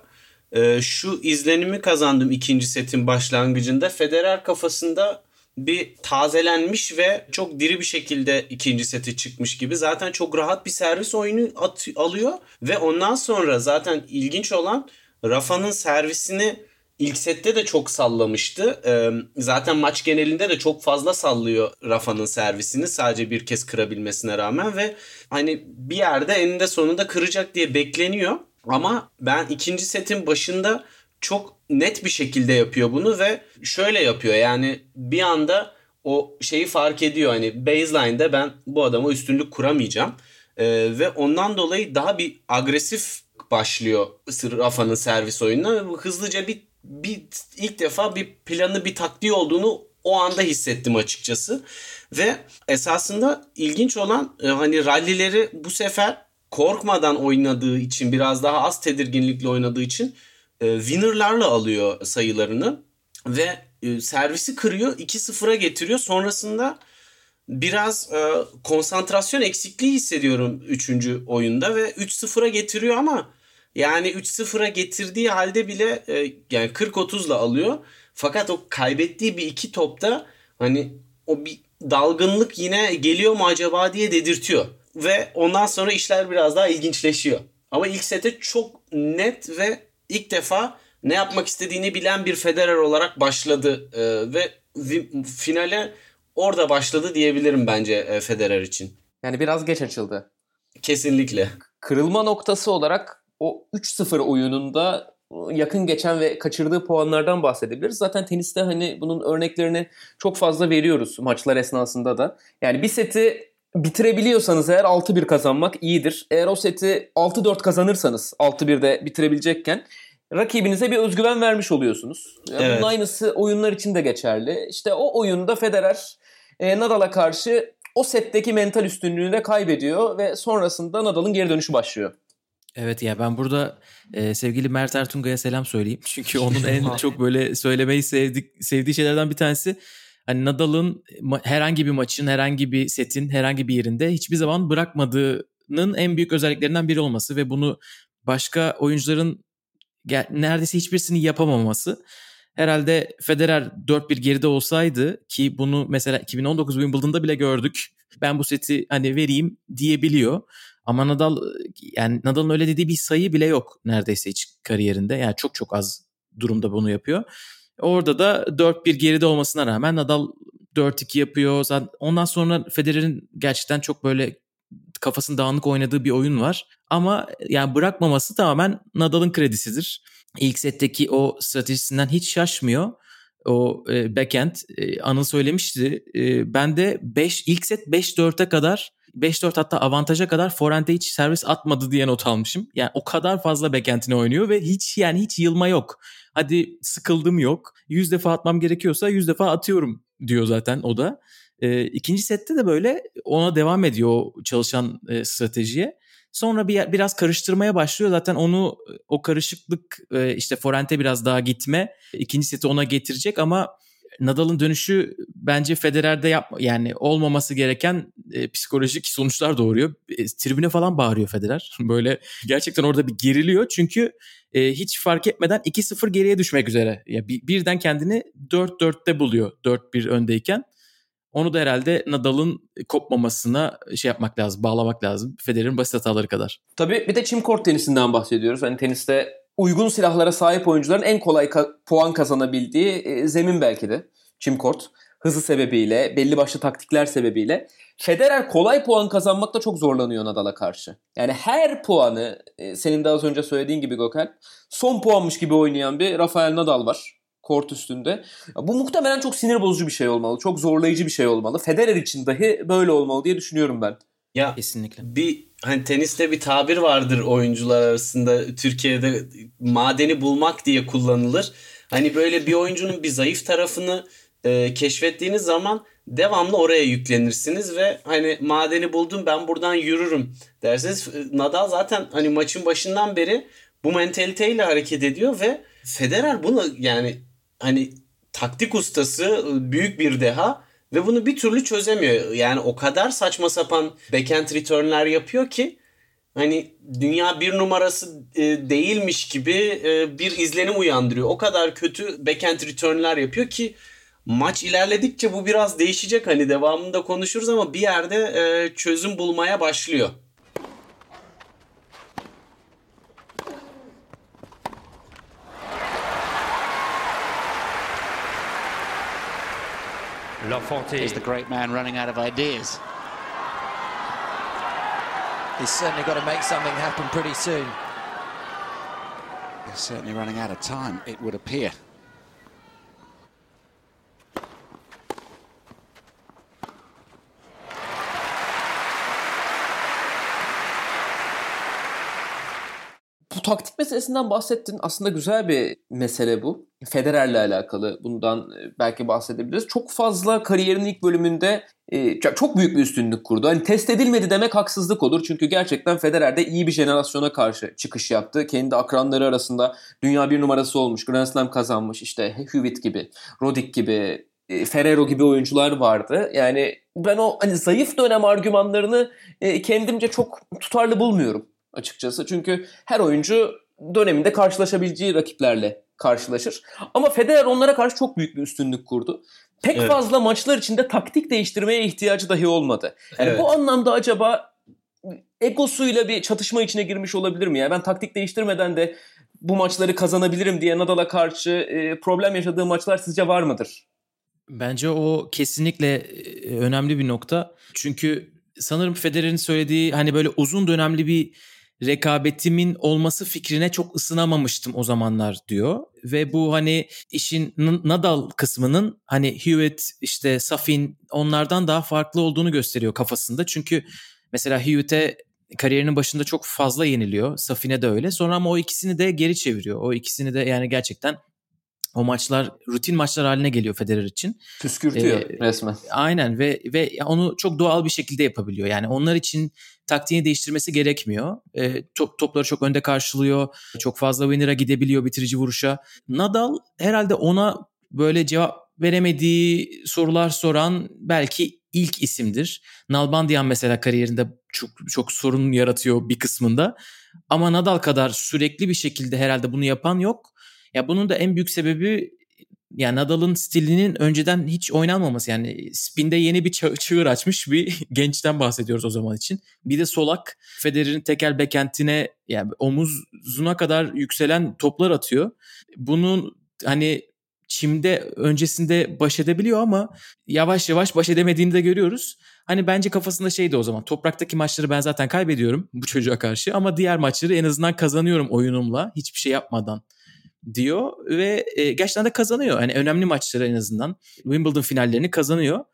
e, şu izlenimi kazandım ikinci setin başlangıcında. Federer kafasında bir tazelenmiş ve çok diri bir şekilde ikinci seti çıkmış gibi. Zaten çok rahat bir servis oyunu at, alıyor ve ondan sonra zaten ilginç olan Rafa'nın servisini ilk sette de çok sallamıştı. Zaten maç genelinde de çok fazla sallıyor Rafa'nın servisini sadece bir kez kırabilmesine rağmen ve hani bir yerde eninde sonunda kıracak diye bekleniyor. Ama ben ikinci setin başında çok net bir şekilde yapıyor bunu ve şöyle yapıyor yani bir anda o şeyi fark ediyor hani baseline'de ben bu adama üstünlük kuramayacağım ee, ve ondan dolayı daha bir agresif başlıyor Rafa'nın servis oyununa hızlıca bir, bir ilk defa bir planı bir taktiği olduğunu o anda hissettim açıkçası ve esasında ilginç olan e, hani rallileri bu sefer korkmadan oynadığı için biraz daha az tedirginlikle oynadığı için e, winner'larla alıyor sayılarını ve e, servisi kırıyor 2-0'a getiriyor. Sonrasında biraz e, konsantrasyon eksikliği hissediyorum 3. oyunda ve 3-0'a getiriyor ama yani 3-0'a getirdiği halde bile e, yani 40-30'la alıyor. Fakat o kaybettiği bir iki topta hani o bir dalgınlık yine geliyor mu acaba diye dedirtiyor. Ve ondan sonra işler biraz daha ilginçleşiyor. Ama ilk sete çok net ve ilk defa ne yapmak istediğini bilen bir Federer olarak başladı ee, ve finale orada başladı diyebilirim bence e, Federer için. Yani biraz geç açıldı. Kesinlikle. Kırılma noktası olarak o 3-0 oyununda yakın geçen ve kaçırdığı puanlardan bahsedebiliriz. Zaten teniste hani bunun örneklerini çok fazla veriyoruz maçlar esnasında da. Yani bir seti bitirebiliyorsanız eğer 6-1 kazanmak iyidir. Eğer o seti 6-4 kazanırsanız 6-1'de bitirebilecekken rakibinize bir özgüven vermiş oluyorsunuz. Yani evet. Bunun aynısı oyunlar için de geçerli. İşte o oyunda Federer e, Nadal'a karşı o setteki mental üstünlüğünü de kaybediyor ve sonrasında Nadal'ın geri dönüşü başlıyor. Evet ya ben burada e, sevgili Mert Ertunga'ya selam söyleyeyim. Çünkü onun en çok böyle söylemeyi sevdik, sevdiği şeylerden bir tanesi hani Nadal'ın herhangi bir maçın, herhangi bir setin, herhangi bir yerinde hiçbir zaman bırakmadığının en büyük özelliklerinden biri olması ve bunu başka oyuncuların neredeyse hiçbirisini yapamaması. Herhalde Federer 4-1 geride olsaydı ki bunu mesela 2019 Wimbledon'da bile gördük. Ben bu seti hani vereyim diyebiliyor. Ama Nadal yani Nadal'ın öyle dediği bir sayı bile yok neredeyse hiç kariyerinde. Yani çok çok az durumda bunu yapıyor. Orada da 4-1 geride olmasına rağmen Nadal 4-2 yapıyor. Ondan sonra Federer'in gerçekten çok böyle kafasının dağınık oynadığı bir oyun var. Ama yani bırakmaması tamamen Nadal'ın kredisidir. İlk setteki o stratejisinden hiç şaşmıyor. O e, backhand e, Anıl söylemişti. E, ben de 5 ilk set 5-4'e kadar 5-4 hatta avantaja kadar forehande hiç servis atmadı diye not almışım. Yani o kadar fazla backhand'ini oynuyor ve hiç yani hiç yılma yok. Hadi sıkıldım yok. 100 defa atmam gerekiyorsa 100 defa atıyorum diyor zaten o da. E, ikinci sette de böyle ona devam ediyor o çalışan e, stratejiye. Sonra bir biraz karıştırmaya başlıyor. Zaten onu o karışıklık e, işte Forente biraz daha gitme ikinci seti ona getirecek ama Nadal'ın dönüşü bence Federer'de yap yani olmaması gereken e, psikolojik sonuçlar doğuruyor. E, tribüne falan bağırıyor Federer. Böyle gerçekten orada bir geriliyor çünkü e, hiç fark etmeden 2-0 geriye düşmek üzere. Ya bir, birden kendini 4-4'te buluyor 4-1 öndeyken. Onu da herhalde Nadal'ın kopmamasına şey yapmak lazım, bağlamak lazım. Federer'in basit hataları kadar. Tabii bir de çim kort tenisinden bahsediyoruz. Hani teniste uygun silahlara sahip oyuncuların en kolay ka- puan kazanabildiği e, zemin belki de çim kort. Hızı sebebiyle, belli başlı taktikler sebebiyle. Federer kolay puan kazanmakta çok zorlanıyor Nadal'a karşı. Yani her puanı e, senin de az önce söylediğin gibi Gökhan son puanmış gibi oynayan bir Rafael Nadal var kort üstünde. Bu muhtemelen çok sinir bozucu bir şey olmalı. Çok zorlayıcı bir şey olmalı. Federer için dahi böyle olmalı diye düşünüyorum ben. Ya kesinlikle. Bir hani teniste bir tabir vardır oyuncular arasında Türkiye'de madeni bulmak diye kullanılır. Hani böyle bir oyuncunun bir zayıf tarafını e, keşfettiğiniz zaman devamlı oraya yüklenirsiniz ve hani madeni buldum ben buradan yürürüm derseniz Nadal zaten hani maçın başından beri bu mentaliteyle hareket ediyor ve Federer bunu yani hani taktik ustası büyük bir deha ve bunu bir türlü çözemiyor. Yani o kadar saçma sapan backhand return'ler yapıyor ki hani dünya bir numarası e, değilmiş gibi e, bir izlenim uyandırıyor. O kadar kötü backhand return'ler yapıyor ki maç ilerledikçe bu biraz değişecek. Hani devamında konuşuruz ama bir yerde e, çözüm bulmaya başlıyor. Lafontaine. He's the great man running out of ideas. He's certainly got to make something happen pretty soon. He's certainly running out of time, it would appear. Bu taktik meselesinden bahsettin. Aslında güzel bir mesele bu. Federer'le alakalı bundan e, belki bahsedebiliriz. Çok fazla kariyerinin ilk bölümünde e, çok büyük bir üstünlük kurdu. Hani test edilmedi demek haksızlık olur. Çünkü gerçekten Federer de iyi bir jenerasyona karşı çıkış yaptı. Kendi akranları arasında dünya bir numarası olmuş. Grand Slam kazanmış. İşte Hewitt gibi, Roddick gibi, e, Ferrero gibi oyuncular vardı. Yani ben o hani zayıf dönem argümanlarını kendimce çok tutarlı bulmuyorum açıkçası. Çünkü her oyuncu döneminde karşılaşabileceği rakiplerle karşılaşır. Ama Federer onlara karşı çok büyük bir üstünlük kurdu. Pek evet. fazla maçlar içinde taktik değiştirmeye ihtiyacı dahi olmadı. Yani evet. bu anlamda acaba egosuyla bir çatışma içine girmiş olabilir mi? Yani ben taktik değiştirmeden de bu maçları kazanabilirim diye Nadal'a karşı e, problem yaşadığı maçlar sizce var mıdır? Bence o kesinlikle e, önemli bir nokta. Çünkü sanırım Federer'in söylediği hani böyle uzun dönemli bir rekabetimin olması fikrine çok ısınamamıştım o zamanlar diyor. Ve bu hani işin Nadal kısmının hani Hewitt işte Safin onlardan daha farklı olduğunu gösteriyor kafasında. Çünkü mesela Hewitt'e kariyerinin başında çok fazla yeniliyor. Safine de öyle. Sonra ama o ikisini de geri çeviriyor. O ikisini de yani gerçekten O maçlar rutin maçlar haline geliyor Federer için. Püskürtüyor Ee, resmen. Aynen ve ve onu çok doğal bir şekilde yapabiliyor. Yani onlar için taktiğini değiştirmesi gerekmiyor. E, top, topları çok önde karşılıyor. Çok fazla winner'a gidebiliyor bitirici vuruşa. Nadal herhalde ona böyle cevap veremediği sorular soran belki ilk isimdir. Nalbandian mesela kariyerinde çok çok sorun yaratıyor bir kısmında. Ama Nadal kadar sürekli bir şekilde herhalde bunu yapan yok. Ya bunun da en büyük sebebi yani Nadal'ın stilinin önceden hiç oynanmaması yani spinde yeni bir çığır açmış bir gençten bahsediyoruz o zaman için. Bir de solak Federer'in tekel bekentine yani omuzuna kadar yükselen toplar atıyor. Bunun hani çimde öncesinde baş edebiliyor ama yavaş yavaş baş edemediğini de görüyoruz. Hani bence kafasında şeydi o zaman topraktaki maçları ben zaten kaybediyorum bu çocuğa karşı ama diğer maçları en azından kazanıyorum oyunumla hiçbir şey yapmadan diyor ve e, gerçekten de kazanıyor. Yani önemli maçları en azından Wimbledon finallerini kazanıyor.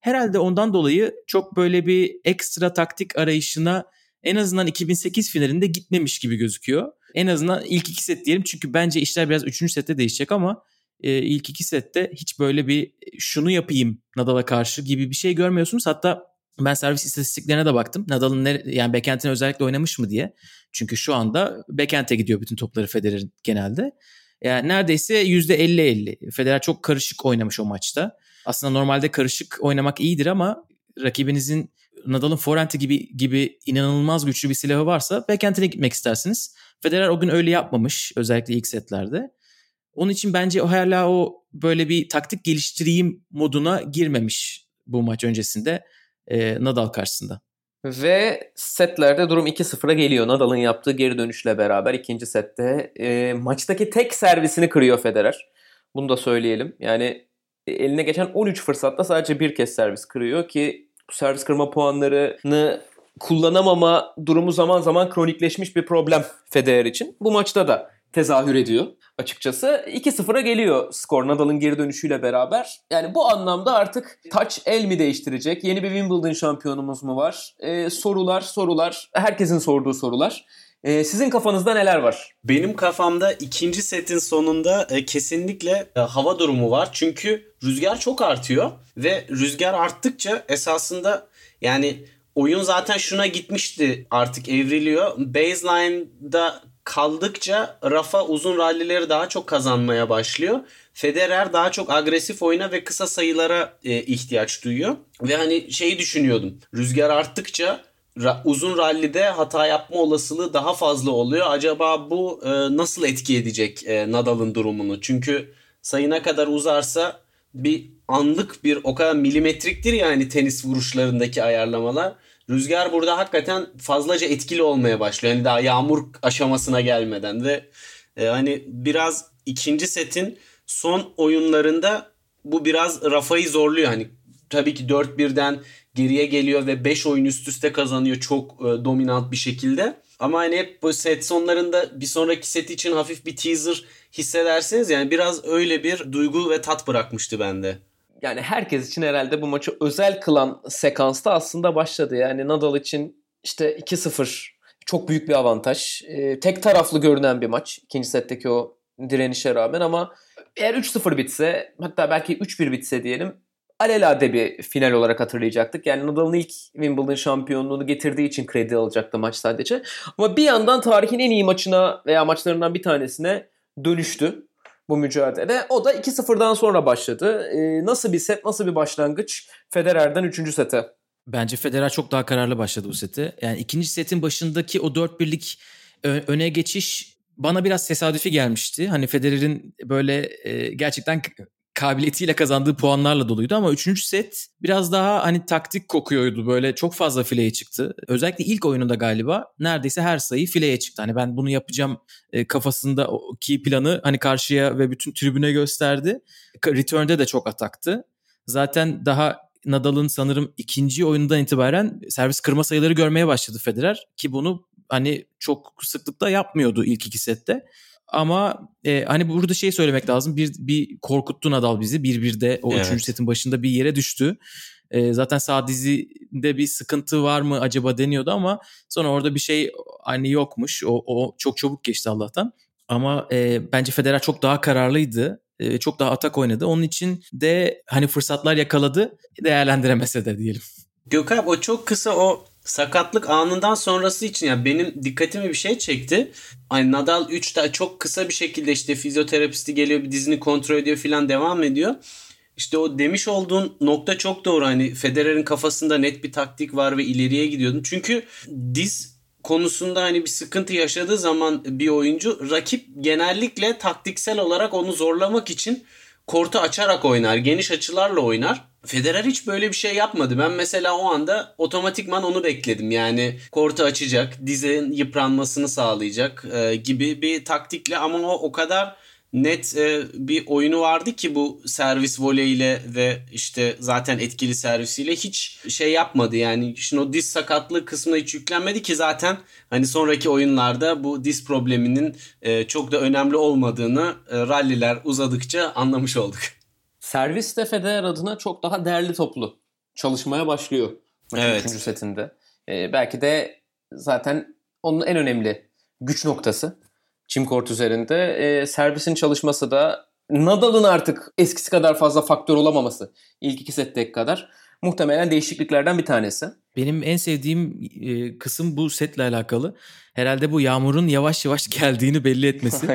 Herhalde ondan dolayı çok böyle bir ekstra taktik arayışına en azından 2008 finalinde gitmemiş gibi gözüküyor. En azından ilk iki set diyelim çünkü bence işler biraz üçüncü sette değişecek ama e, ilk iki sette hiç böyle bir şunu yapayım Nadal'a karşı gibi bir şey görmüyorsunuz. Hatta ben servis istatistiklerine de baktım. Nadal'ın nere- yani backhand'ine özellikle oynamış mı diye. Çünkü şu anda backhand'e gidiyor bütün topları Federer'in genelde. Yani neredeyse %50-50. Federer çok karışık oynamış o maçta. Aslında normalde karışık oynamak iyidir ama rakibinizin Nadal'ın forehand'i gibi gibi inanılmaz güçlü bir silahı varsa backhand'ine gitmek istersiniz. Federer o gün öyle yapmamış özellikle ilk setlerde. Onun için bence o hala o böyle bir taktik geliştireyim moduna girmemiş bu maç öncesinde e, Nadal karşısında. Ve setlerde durum 2-0'a geliyor. Nadal'ın yaptığı geri dönüşle beraber ikinci sette e, maçtaki tek servisini kırıyor Federer. Bunu da söyleyelim. Yani e, eline geçen 13 fırsatta sadece bir kez servis kırıyor ki bu servis kırma puanlarını kullanamama durumu zaman zaman kronikleşmiş bir problem Federer için. Bu maçta da tezahür ediyor açıkçası. 2-0'a geliyor skor Nadal'ın geri dönüşüyle beraber. Yani bu anlamda artık taç el mi değiştirecek? Yeni bir Wimbledon şampiyonumuz mu var? Ee, sorular, sorular. Herkesin sorduğu sorular. Ee, sizin kafanızda neler var? Benim kafamda ikinci setin sonunda e, kesinlikle e, hava durumu var. Çünkü rüzgar çok artıyor ve rüzgar arttıkça esasında yani oyun zaten şuna gitmişti artık evriliyor. Baseline'da kaldıkça Rafa uzun rallileri daha çok kazanmaya başlıyor. Federer daha çok agresif oyuna ve kısa sayılara e, ihtiyaç duyuyor. Ve hani şeyi düşünüyordum. Rüzgar arttıkça ra- uzun rallide hata yapma olasılığı daha fazla oluyor. Acaba bu e, nasıl etki edecek e, Nadal'ın durumunu? Çünkü sayı ne kadar uzarsa bir anlık bir o kadar milimetriktir ya hani tenis vuruşlarındaki ayarlamalar. Rüzgar burada hakikaten fazlaca etkili olmaya başlıyor. Yani daha yağmur aşamasına gelmeden ve e, hani biraz ikinci setin son oyunlarında bu biraz Rafa'yı zorluyor. Hani tabii ki 4-1'den geriye geliyor ve 5 oyun üst üste kazanıyor çok e, dominant bir şekilde. Ama hani hep bu set sonlarında bir sonraki set için hafif bir teaser hissedersiniz. Yani biraz öyle bir duygu ve tat bırakmıştı bende. Yani herkes için herhalde bu maçı özel kılan sekansta aslında başladı. Yani Nadal için işte 2-0 çok büyük bir avantaj. Ee, tek taraflı görünen bir maç. ikinci setteki o direnişe rağmen ama eğer 3-0 bitse hatta belki 3-1 bitse diyelim alelade bir final olarak hatırlayacaktık. Yani Nadal'ın ilk Wimbledon şampiyonluğunu getirdiği için kredi alacaktı maç sadece. Ama bir yandan tarihin en iyi maçına veya maçlarından bir tanesine dönüştü bu mücadele. O da 2-0'dan sonra başladı. Ee, nasıl bir set, nasıl bir başlangıç Federer'den 3. sete? Bence Federer çok daha kararlı başladı bu seti. Yani ikinci setin başındaki o 4-1'lik ö- öne geçiş bana biraz tesadüfi gelmişti. Hani Federer'in böyle e, gerçekten kabiliyetiyle kazandığı puanlarla doluydu ama üçüncü set biraz daha hani taktik kokuyordu. Böyle çok fazla fileye çıktı. Özellikle ilk oyununda galiba neredeyse her sayı fileye çıktı. Hani ben bunu yapacağım e, kafasında o ki planı hani karşıya ve bütün tribüne gösterdi. Return'de de çok ataktı. Zaten daha Nadal'ın sanırım ikinci oyundan itibaren servis kırma sayıları görmeye başladı Federer ki bunu hani çok sıklıkla yapmıyordu ilk iki sette. Ama e, hani burada şey söylemek lazım. Bir, bir korkuttu Nadal bizi. Bir bir de o Evet. üçüncü setin başında bir yere düştü. E, zaten sağ dizinde bir sıkıntı var mı acaba deniyordu ama sonra orada bir şey hani yokmuş. O, o çok çabuk geçti Allah'tan. Ama e, bence Federer çok daha kararlıydı. E, çok daha atak oynadı. Onun için de hani fırsatlar yakaladı. Değerlendiremese de diyelim. Gökalp o çok kısa o sakatlık anından sonrası için yani benim dikkatimi bir şey çekti. Hani Nadal 3'te çok kısa bir şekilde işte fizyoterapisti geliyor bir dizini kontrol ediyor filan devam ediyor. İşte o demiş olduğun nokta çok doğru. Hani Federer'in kafasında net bir taktik var ve ileriye gidiyordun. Çünkü diz konusunda hani bir sıkıntı yaşadığı zaman bir oyuncu rakip genellikle taktiksel olarak onu zorlamak için kortu açarak oynar. Geniş açılarla oynar. Federer hiç böyle bir şey yapmadı. Ben mesela o anda otomatikman onu bekledim. Yani kortu açacak, dizin yıpranmasını sağlayacak e, gibi bir taktikle ama o o kadar net e, bir oyunu vardı ki bu servis voleyle ve işte zaten etkili servisiyle hiç şey yapmadı. Yani şimdi o diz sakatlığı kısmına hiç yüklenmedi ki zaten hani sonraki oyunlarda bu diz probleminin e, çok da önemli olmadığını e, ralliler uzadıkça anlamış olduk. Servis de Federer adına çok daha değerli toplu çalışmaya başlıyor. Evet. Üçüncü setinde. Ee, belki de zaten onun en önemli güç noktası. Çim kort üzerinde. Ee, servisin çalışması da Nadal'ın artık eskisi kadar fazla faktör olamaması ilk iki setteki kadar muhtemelen değişikliklerden bir tanesi. Benim en sevdiğim e, kısım bu setle alakalı. Herhalde bu yağmurun yavaş yavaş geldiğini belli etmesi.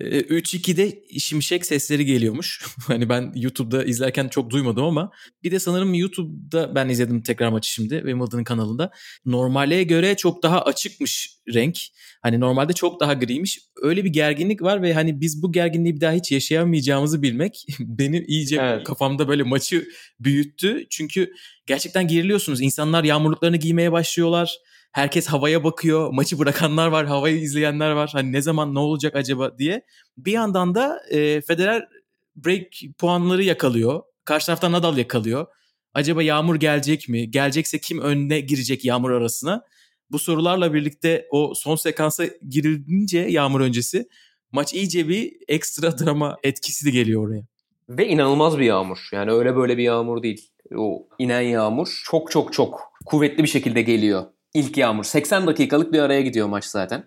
E, 3-2'de şimşek sesleri geliyormuş. hani ben YouTube'da izlerken çok duymadım ama bir de sanırım YouTube'da ben izledim tekrar maçı şimdi Wimbledon'ın kanalında. Normale göre çok daha açıkmış renk. Hani normalde çok daha griymiş. Öyle bir gerginlik var ve hani biz bu gerginliği bir daha hiç yaşayamayacağımızı bilmek benim iyice Evet. kafamda böyle maçı büyüttü. Çünkü gerçekten geriliyorsunuz. İnsanlar yağmurluklarını giymeye başlıyorlar. Herkes havaya bakıyor. Maçı bırakanlar var, havayı izleyenler var. Hani ne zaman ne olacak acaba diye. Bir yandan da e, Federer break puanları yakalıyor. Karşı taraftan Nadal yakalıyor. Acaba yağmur gelecek mi? Gelecekse kim önüne girecek yağmur arasına? Bu sorularla birlikte o son sekansa girilince yağmur öncesi maç iyice bir ekstra drama etkisi de geliyor oraya. Ve inanılmaz bir yağmur. Yani öyle böyle bir yağmur değil. O inen yağmur çok çok çok kuvvetli bir şekilde geliyor. İlk yağmur. 80 dakikalık bir araya gidiyor maç zaten.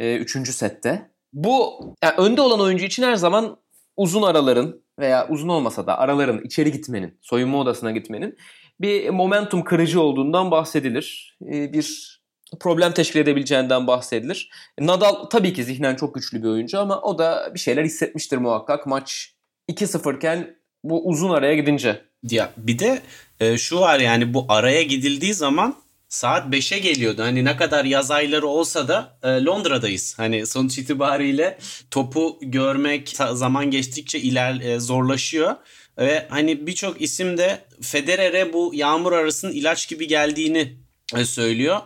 Ee, üçüncü sette. Bu yani önde olan oyuncu için her zaman uzun araların veya uzun olmasa da araların içeri gitmenin, soyunma odasına gitmenin bir momentum kırıcı olduğundan bahsedilir. Ee, bir problem teşkil edebileceğinden bahsedilir. Nadal tabii ki zihnen çok güçlü bir oyuncu ama o da bir şeyler hissetmiştir muhakkak. Maç 2-0 iken bu uzun araya gidince. Ya bir de e, şu var yani bu araya gidildiği zaman saat 5'e geliyordu. Hani ne kadar yaz ayları olsa da e, Londra'dayız. Hani sonuç itibariyle topu görmek zaman geçtikçe iler e, zorlaşıyor. Ve hani birçok isim de Federer'e bu yağmur arasının ilaç gibi geldiğini e, söylüyor.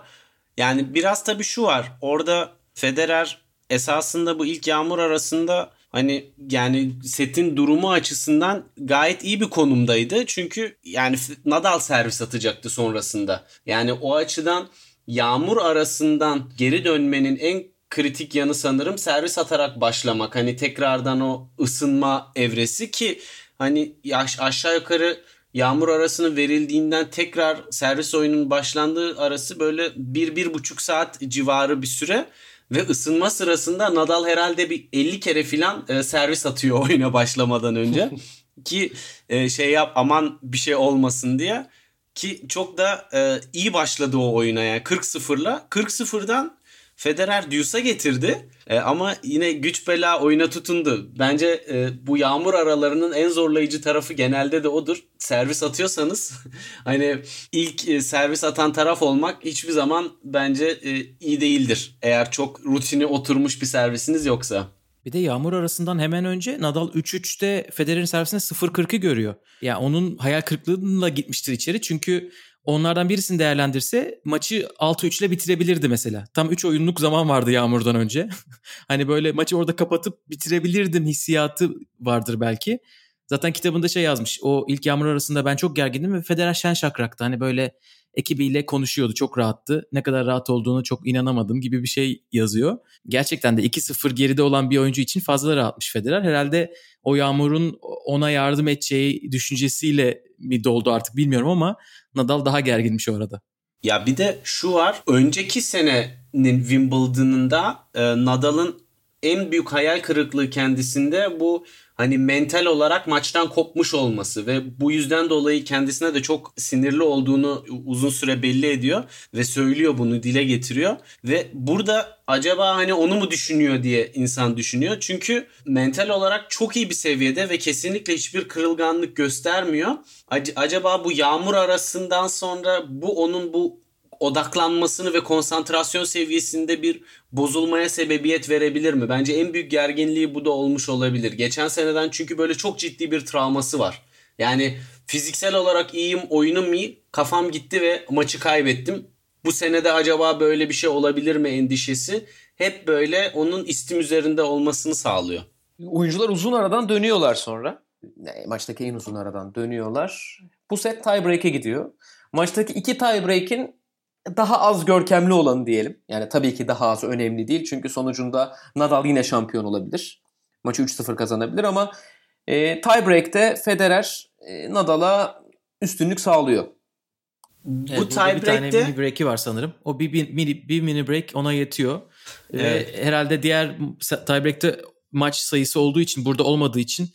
Yani biraz tabii şu var. Orada Federer esasında bu ilk yağmur arasında hani yani setin durumu açısından gayet iyi bir konumdaydı. Çünkü yani Nadal servis atacaktı sonrasında. Yani o açıdan yağmur arasından geri dönmenin en kritik yanı sanırım servis atarak başlamak. Hani tekrardan o ısınma evresi ki hani aşağı yukarı yağmur arasının verildiğinden tekrar servis oyunun başlandığı arası böyle bir, bir buçuk saat civarı bir süre. Ve ısınma sırasında Nadal herhalde bir 50 kere filan e, servis atıyor oyuna başlamadan önce. Ki e, şey yap aman bir şey olmasın diye. Ki çok da e, iyi başladı o oyuna yani 40-0'la. 40-0'dan Federer Deuce'a getirdi. E, ama yine güç bela oyuna tutundu. Bence e, bu yağmur aralarının en zorlayıcı tarafı genelde de odur. Servis atıyorsanız hani ilk e, servis atan taraf olmak hiçbir zaman bence e, iyi değildir. Eğer çok rutini oturmuş bir servisiniz yoksa. Bir de yağmur arasından hemen önce Nadal 3-3'te Federer'in servisine 0-40'ı görüyor. Ya onun hayal kırıklığıyla gitmiştir içeri. Çünkü onlardan birisini değerlendirse maçı 6-3 ile bitirebilirdi mesela. Tam 3 oyunluk zaman vardı yağmurdan önce. hani böyle maçı orada kapatıp bitirebilirdim hissiyatı vardır belki. Zaten kitabında şey yazmış. O ilk yağmur arasında ben çok gergindim ve Federer şen şakraktı. Hani böyle ekibiyle konuşuyordu. Çok rahattı. Ne kadar rahat olduğunu çok inanamadım gibi bir şey yazıyor. Gerçekten de 2-0 geride olan bir oyuncu için fazla rahatmış Federer. Herhalde o yağmurun ona yardım edeceği düşüncesiyle mi doldu artık bilmiyorum ama Nadal daha gerginmiş o arada. Ya bir de şu var. Önceki senenin Wimbledon'ında e, Nadal'ın en büyük hayal kırıklığı kendisinde bu hani mental olarak maçtan kopmuş olması ve bu yüzden dolayı kendisine de çok sinirli olduğunu uzun süre belli ediyor ve söylüyor bunu dile getiriyor ve burada acaba hani onu mu düşünüyor diye insan düşünüyor. Çünkü mental olarak çok iyi bir seviyede ve kesinlikle hiçbir kırılganlık göstermiyor. Acaba bu yağmur arasından sonra bu onun bu odaklanmasını ve konsantrasyon seviyesinde bir bozulmaya sebebiyet verebilir mi? Bence en büyük gerginliği bu da olmuş olabilir. Geçen seneden çünkü böyle çok ciddi bir travması var. Yani fiziksel olarak iyiyim, oyunum iyi, kafam gitti ve maçı kaybettim. Bu senede acaba böyle bir şey olabilir mi endişesi hep böyle onun istim üzerinde olmasını sağlıyor. Oyuncular uzun aradan dönüyorlar sonra. Maçtaki en uzun aradan dönüyorlar. Bu set tiebreak'e gidiyor. Maçtaki iki tiebreak'in daha az görkemli olanı diyelim. Yani tabii ki daha az önemli değil. Çünkü sonucunda Nadal yine şampiyon olabilir. Maçı 3-0 kazanabilir ama e, tiebreak'te Federer e, Nadal'a üstünlük sağlıyor. Evet, bu tiebreak'te bir tane mini break'i var sanırım. O bir, bir mini bir mini break ona yetiyor. Evet. Ee, herhalde diğer tiebreak'te maç sayısı olduğu için burada olmadığı için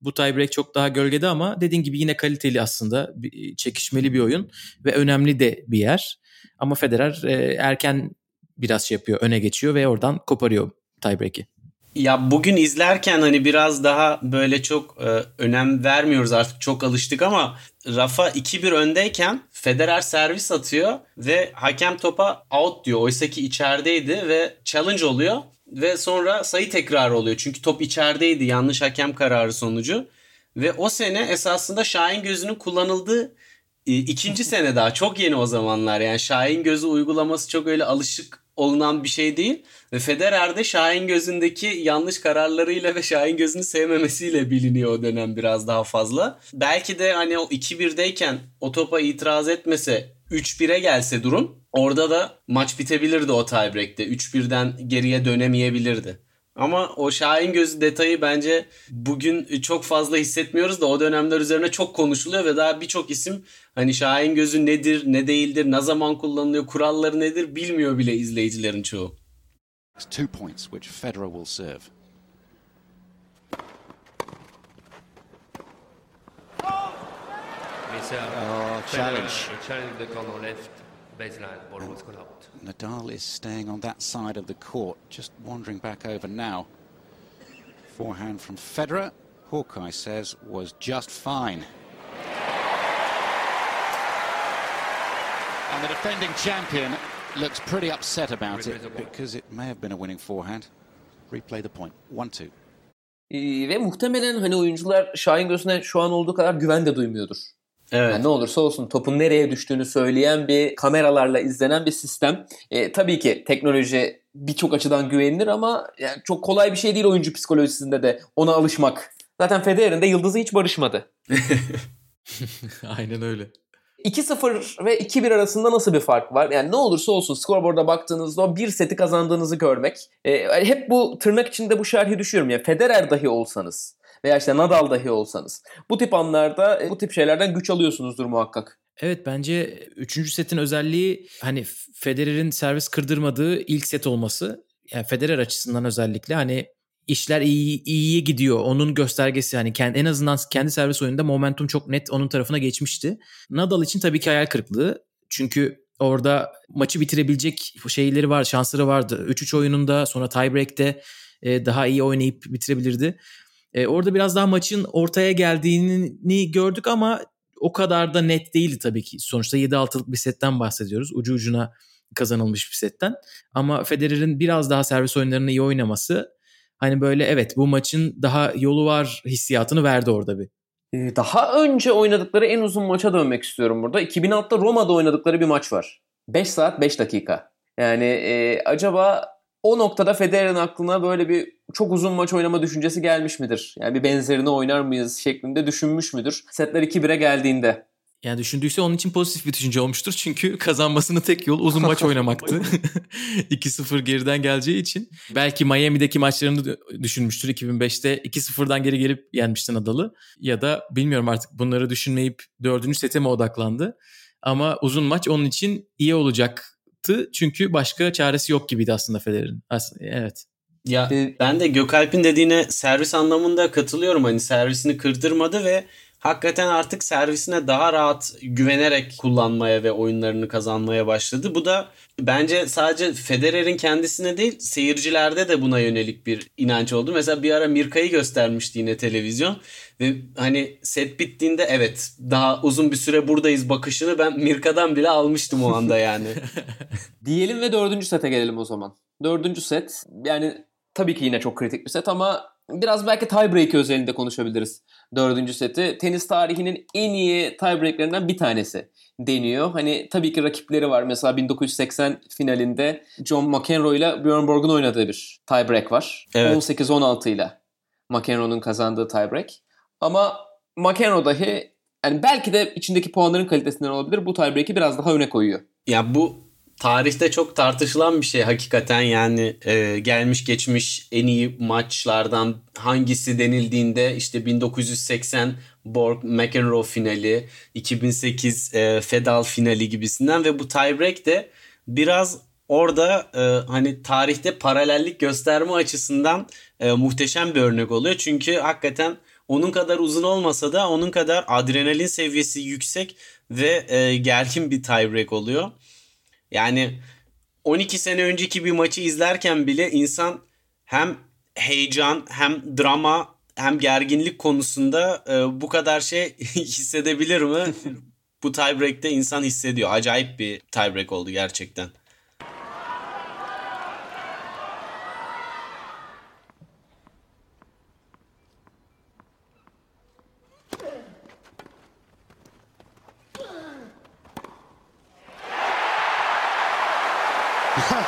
bu tiebreak çok daha gölgede ama dediğin gibi yine kaliteli aslında çekişmeli bir oyun ve önemli de bir yer. Ama Federer e, erken biraz şey yapıyor, öne geçiyor ve oradan koparıyor tiebreak'i. Ya bugün izlerken hani biraz daha böyle çok e, önem vermiyoruz artık çok alıştık ama Rafa 2-1 öndeyken Federer servis atıyor ve hakem topa out diyor. Oysa ki içerideydi ve challenge oluyor ve sonra sayı tekrar oluyor. Çünkü top içerideydi yanlış hakem kararı sonucu. Ve o sene esasında Şahin gözünün kullanıldığı ikinci sene daha çok yeni o zamanlar. Yani Şahin gözü uygulaması çok öyle alışık olunan bir şey değil. Ve Federer de Şahin gözündeki yanlış kararlarıyla ve Şahin gözünü sevmemesiyle biliniyor o dönem biraz daha fazla. Belki de hani o 2-1'deyken o topa itiraz etmese 3-1'e gelse durum orada da maç bitebilirdi o tiebreak'te. 3-1'den geriye dönemeyebilirdi. Ama o Şahin gözü detayı bence bugün çok fazla hissetmiyoruz da o dönemler üzerine çok konuşuluyor ve daha birçok isim hani Şahin gözü nedir, ne değildir, ne zaman kullanılıyor, kuralları nedir bilmiyor bile izleyicilerin çoğu. Two points which Federer will serve. Oh, challenge. Challenge the corner left baseline. Ball was out. Nadal is staying on that side of the court, just wandering back over now. Forehand from Federer, Hawkeye says, was just fine. And the defending champion looks pretty upset about it because it may have been a winning forehand. Replay the point. 1-2. Ee, ve muhtemelen hani oyuncular Şahin gözüne şu an olduğu kadar güven de duymuyordur. Evet. Yani ne olursa olsun topun nereye düştüğünü söyleyen bir kameralarla izlenen bir sistem. E, tabii ki teknoloji birçok açıdan güvenilir ama yani çok kolay bir şey değil oyuncu psikolojisinde de ona alışmak. Zaten Federer'in de yıldızı hiç barışmadı. Aynen öyle. 2-0 ve 2-1 arasında nasıl bir fark var? Yani ne olursa olsun scoreboard'a baktığınızda o bir seti kazandığınızı görmek. E, hep bu tırnak içinde bu şerhi düşüyorum. Yani Federer dahi olsanız veya işte Nadal dahi olsanız. Bu tip anlarda e, bu tip şeylerden güç alıyorsunuzdur muhakkak. Evet bence 3. setin özelliği hani Federer'in servis kırdırmadığı ilk set olması. Yani Federer açısından özellikle hani işler iyi iyiye gidiyor. Onun göstergesi hani kendi, en azından kendi servis oyununda momentum çok net onun tarafına geçmişti. Nadal için tabii ki hayal kırıklığı. Çünkü orada maçı bitirebilecek şeyleri var, şansları vardı. 3-3 oyununda sonra tiebreak'te e, daha iyi oynayıp bitirebilirdi. E, orada biraz daha maçın ortaya geldiğini gördük ama o kadar da net değildi tabii ki. Sonuçta 7-6'lık bir setten bahsediyoruz. Ucu ucuna kazanılmış bir setten. Ama Federer'in biraz daha servis oyunlarını iyi oynaması hani böyle evet bu maçın daha yolu var hissiyatını verdi orada bir. Daha önce oynadıkları en uzun maça dönmek istiyorum burada. 2006'da Roma'da oynadıkları bir maç var. 5 saat 5 dakika. Yani e, acaba o noktada Federer'in aklına böyle bir çok uzun maç oynama düşüncesi gelmiş midir? Yani bir benzerini oynar mıyız şeklinde düşünmüş müdür? Setler 2-1'e geldiğinde. Yani düşündüyse onun için pozitif bir düşünce olmuştur. Çünkü kazanmasının tek yol uzun maç oynamaktı. 2-0 geriden geleceği için. Belki Miami'deki maçlarını düşünmüştür. 2005'te 2-0'dan geri gelip yenmişti Nadal'ı. Ya da bilmiyorum artık bunları düşünmeyip dördüncü sete mi odaklandı. Ama uzun maç onun için iyi olacak çünkü başka çaresi yok gibiydi aslında Federer'in. Evet. Ya ee, ben de Gökalp'in dediğine servis anlamında katılıyorum. Hani servisini kırdırmadı ve hakikaten artık servisine daha rahat güvenerek kullanmaya ve oyunlarını kazanmaya başladı. Bu da bence sadece Federer'in kendisine değil seyircilerde de buna yönelik bir inanç oldu. Mesela bir ara Mirka'yı göstermişti yine televizyon ve hani set bittiğinde evet daha uzun bir süre buradayız bakışını ben Mirka'dan bile almıştım o anda yani. Diyelim ve dördüncü sete gelelim o zaman. Dördüncü set yani tabii ki yine çok kritik bir set ama biraz belki tiebreak özelinde konuşabiliriz dördüncü seti. Tenis tarihinin en iyi tiebreaklerinden bir tanesi deniyor. Hani tabii ki rakipleri var. Mesela 1980 finalinde John McEnroe ile Björn Borg'un oynadığı bir tiebreak var. Evet. 18-16 ile McEnroe'nun kazandığı tiebreak. Ama McEnroe dahi yani belki de içindeki puanların kalitesinden olabilir. Bu tiebreak'i biraz daha öne koyuyor. Ya bu tarihte çok tartışılan bir şey hakikaten yani e, gelmiş geçmiş en iyi maçlardan hangisi denildiğinde işte 1980 Borg McEnroe finali 2008 e, Fedal finali gibisinden ve bu tiebreak de biraz orada e, hani tarihte paralellik gösterme açısından e, muhteşem bir örnek oluyor çünkü hakikaten onun kadar uzun olmasa da onun kadar adrenalin seviyesi yüksek ve e, gergin bir tiebreak oluyor. Yani 12 sene önceki bir maçı izlerken bile insan hem heyecan hem drama hem gerginlik konusunda e, bu kadar şey hissedebilir mi? bu tiebreak'te insan hissediyor. Acayip bir tiebreak oldu gerçekten. Oh,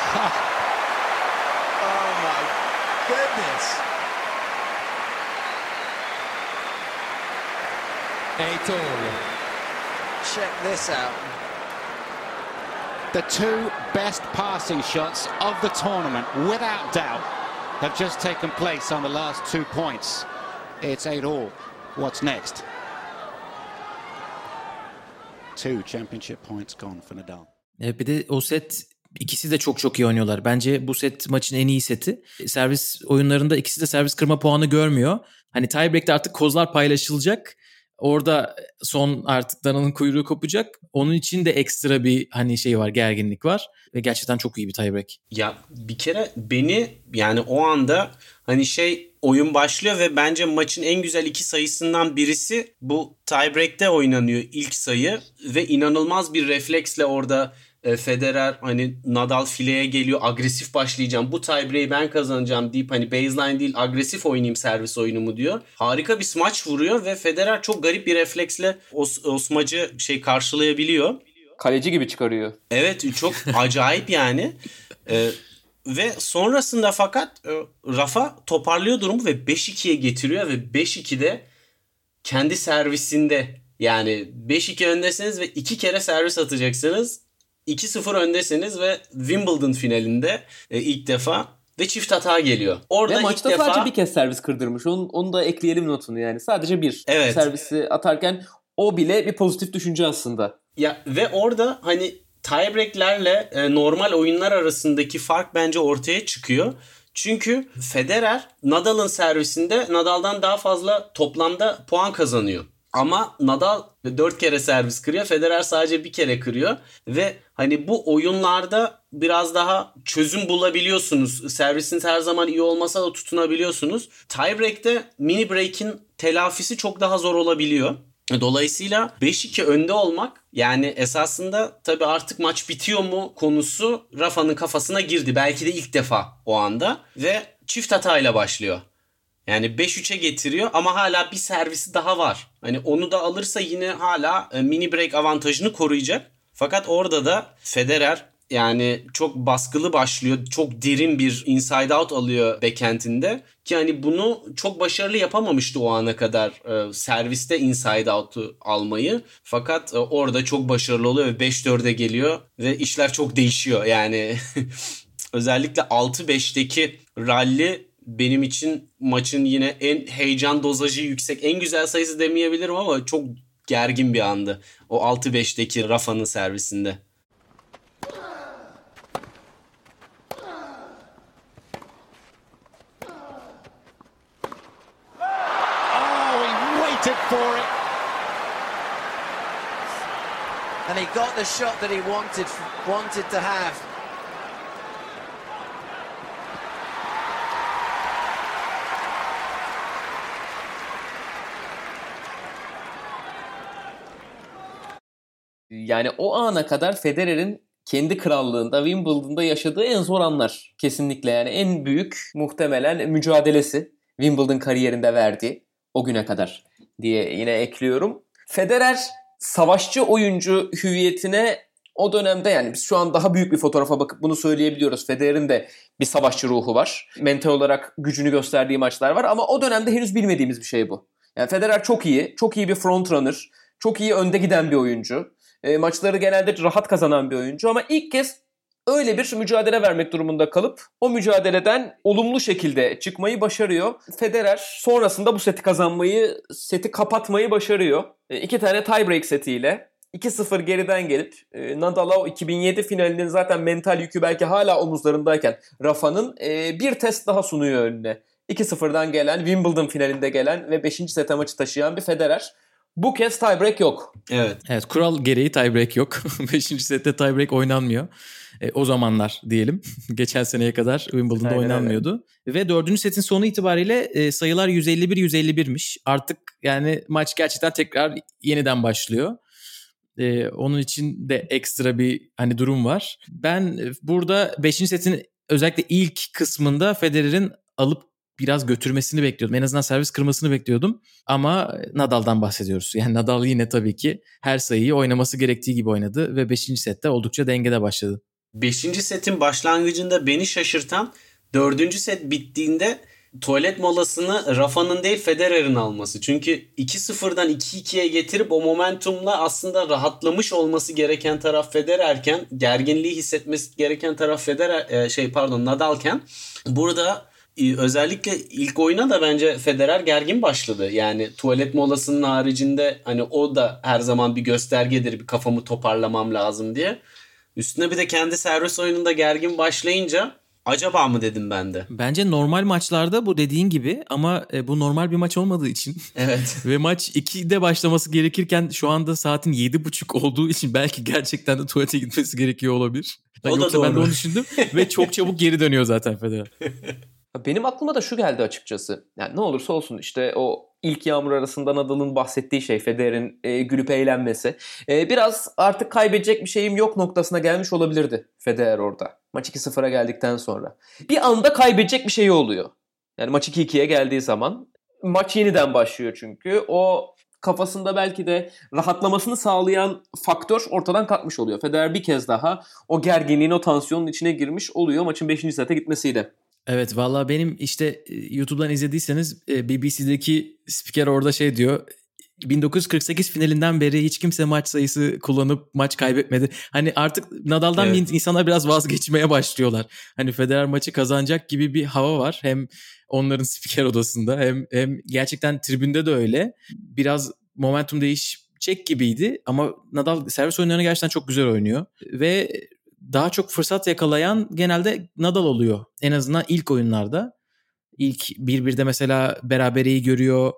this out. The two best passing shots of the tournament, without doubt, have just taken place on the last two points. It's 8 all. What's next? Two championship points gone for Nadal. bir de o set ikisi de çok çok iyi oynuyorlar. Bence bu set maçın en iyi seti. Servis oyunlarında ikisi de servis kırma puanı görmüyor. Hani tiebreak'te artık kozlar paylaşılacak. Orada son artık dananın kuyruğu kopacak. Onun için de ekstra bir hani şey var, gerginlik var ve gerçekten çok iyi bir tiebreak. Ya bir kere beni yani o anda hani şey oyun başlıyor ve bence maçın en güzel iki sayısından birisi bu tiebreak'te oynanıyor ilk sayı ve inanılmaz bir refleksle orada e, Federer hani Nadal fileye geliyor agresif başlayacağım bu tiebreak'i ben kazanacağım deyip hani baseline değil agresif oynayayım servis oyunumu diyor. Harika bir smaç vuruyor ve Federer çok garip bir refleksle o, o smacı şey karşılayabiliyor. Kaleci gibi çıkarıyor. Evet çok acayip yani. Ee, ve sonrasında fakat e, Rafa toparlıyor durumu ve 5-2'ye getiriyor ve 5-2'de kendi servisinde yani 5-2 öndesiniz ve iki kere servis atacaksınız 2-0 öndesiniz ve Wimbledon finalinde e, ilk defa ve çift hata geliyor. Orada ve maçta ilk defa... sadece bir kez servis kırdırmış. Onu, onu da ekleyelim notunu yani. Sadece bir evet. servisi atarken o bile bir pozitif düşünce aslında. Ya ve orada hani tiebreak'lerle e, normal oyunlar arasındaki fark bence ortaya çıkıyor. Çünkü Federer Nadal'ın servisinde Nadal'dan daha fazla toplamda puan kazanıyor. Ama Nadal 4 kere servis kırıyor. Federer sadece bir kere kırıyor. Ve hani bu oyunlarda biraz daha çözüm bulabiliyorsunuz. Servisiniz her zaman iyi olmasa da tutunabiliyorsunuz. Tiebreak'te mini break'in telafisi çok daha zor olabiliyor. Dolayısıyla 5-2 önde olmak yani esasında tabii artık maç bitiyor mu konusu Rafa'nın kafasına girdi. Belki de ilk defa o anda ve çift hatayla başlıyor. Yani 5-3'e getiriyor ama hala bir servisi daha var. Hani onu da alırsa yine hala e, mini break avantajını koruyacak. Fakat orada da Federer yani çok baskılı başlıyor. Çok derin bir inside out alıyor backend'inde. Ki hani bunu çok başarılı yapamamıştı o ana kadar e, serviste inside out'u almayı. Fakat e, orada çok başarılı oluyor ve 5-4'e geliyor ve işler çok değişiyor. Yani özellikle 6-5'teki rally benim için maçın yine en heyecan dozajı yüksek, en güzel sayısı demeyebilirim ama çok gergin bir andı. O 6-5'teki Rafa'nın servisinde. Oh, and he got the shot that he wanted wanted to have. Yani o ana kadar Federer'in kendi krallığında Wimbledon'da yaşadığı en zor anlar. Kesinlikle yani en büyük muhtemelen mücadelesi Wimbledon kariyerinde verdiği o güne kadar diye yine ekliyorum. Federer savaşçı oyuncu hüviyetine o dönemde yani biz şu an daha büyük bir fotoğrafa bakıp bunu söyleyebiliyoruz. Federer'in de bir savaşçı ruhu var. Mental olarak gücünü gösterdiği maçlar var ama o dönemde henüz bilmediğimiz bir şey bu. Yani Federer çok iyi, çok iyi bir frontrunner, çok iyi önde giden bir oyuncu. E, maçları genelde rahat kazanan bir oyuncu ama ilk kez öyle bir mücadele vermek durumunda kalıp o mücadeleden olumlu şekilde çıkmayı başarıyor. Federer sonrasında bu seti kazanmayı, seti kapatmayı başarıyor. E, iki tane tiebreak setiyle 2-0 geriden gelip e, Nadal'a o 2007 finalinin zaten mental yükü belki hala omuzlarındayken Rafa'nın e, bir test daha sunuyor önüne. 2-0'dan gelen, Wimbledon finalinde gelen ve 5. sete maçı taşıyan bir Federer. Bu kez tiebreak yok. Evet. Evet kural gereği tiebreak yok. Beşinci sette tiebreak oynanmıyor. E, o zamanlar diyelim. Geçen seneye kadar Wimbledon'da Aynen oynanmıyordu. Ve dördüncü setin sonu itibariyle e, sayılar 151-151'miş. Artık yani maç gerçekten tekrar yeniden başlıyor. E, onun için de ekstra bir hani durum var. Ben e, burada 5. setin özellikle ilk kısmında Federer'in alıp biraz götürmesini bekliyordum. En azından servis kırmasını bekliyordum. Ama Nadal'dan bahsediyoruz. Yani Nadal yine tabii ki her sayıyı oynaması gerektiği gibi oynadı ve 5. sette oldukça dengede başladı. 5. setin başlangıcında beni şaşırtan 4. set bittiğinde tuvalet molasını Rafa'nın değil Federer'in alması. Çünkü 2-0'dan 2-2'ye getirip o momentumla aslında rahatlamış olması gereken taraf Federer'ken gerginliği hissetmesi gereken taraf Federer şey pardon Nadal'ken burada özellikle ilk oyuna da bence Federer gergin başladı. Yani tuvalet molasının haricinde hani o da her zaman bir göstergedir bir kafamı toparlamam lazım diye. Üstüne bir de kendi servis oyununda gergin başlayınca acaba mı dedim ben de. Bence normal maçlarda bu dediğin gibi ama e, bu normal bir maç olmadığı için. Evet. Ve maç 2'de başlaması gerekirken şu anda saatin 7.30 olduğu için belki gerçekten de tuvalete gitmesi gerekiyor olabilir. O da Yoksa ben de doğru. onu düşündüm ve çok çabuk geri dönüyor zaten Federer. Benim aklıma da şu geldi açıkçası. Yani ne olursa olsun işte o ilk yağmur arasında Nadal'ın bahsettiği şey Federer'in e, gülüp eğlenmesi. E, biraz artık kaybedecek bir şeyim yok noktasına gelmiş olabilirdi Federer orada. Maç 2-0'a geldikten sonra. Bir anda kaybedecek bir şey oluyor. Yani maç 2-2'ye geldiği zaman maç yeniden başlıyor çünkü. O kafasında belki de rahatlamasını sağlayan faktör ortadan kalkmış oluyor. Federer bir kez daha o gerginliğin, o tansiyonun içine girmiş oluyor maçın 5. sete gitmesiyle. Evet valla benim işte e, YouTube'dan izlediyseniz e, BBC'deki spiker orada şey diyor. 1948 finalinden beri hiç kimse maç sayısı kullanıp maç kaybetmedi. Hani artık Nadal'dan Evet. insanlar biraz vazgeçmeye başlıyorlar. Hani Federer maçı kazanacak gibi bir hava var. Hem onların spiker odasında hem hem gerçekten tribünde de öyle. Biraz momentum değişecek gibiydi ama Nadal servis oyunlarını gerçekten çok güzel oynuyor ve daha çok fırsat yakalayan genelde Nadal oluyor. En azından ilk oyunlarda. İlk 1-1'de mesela berabereyi görüyor.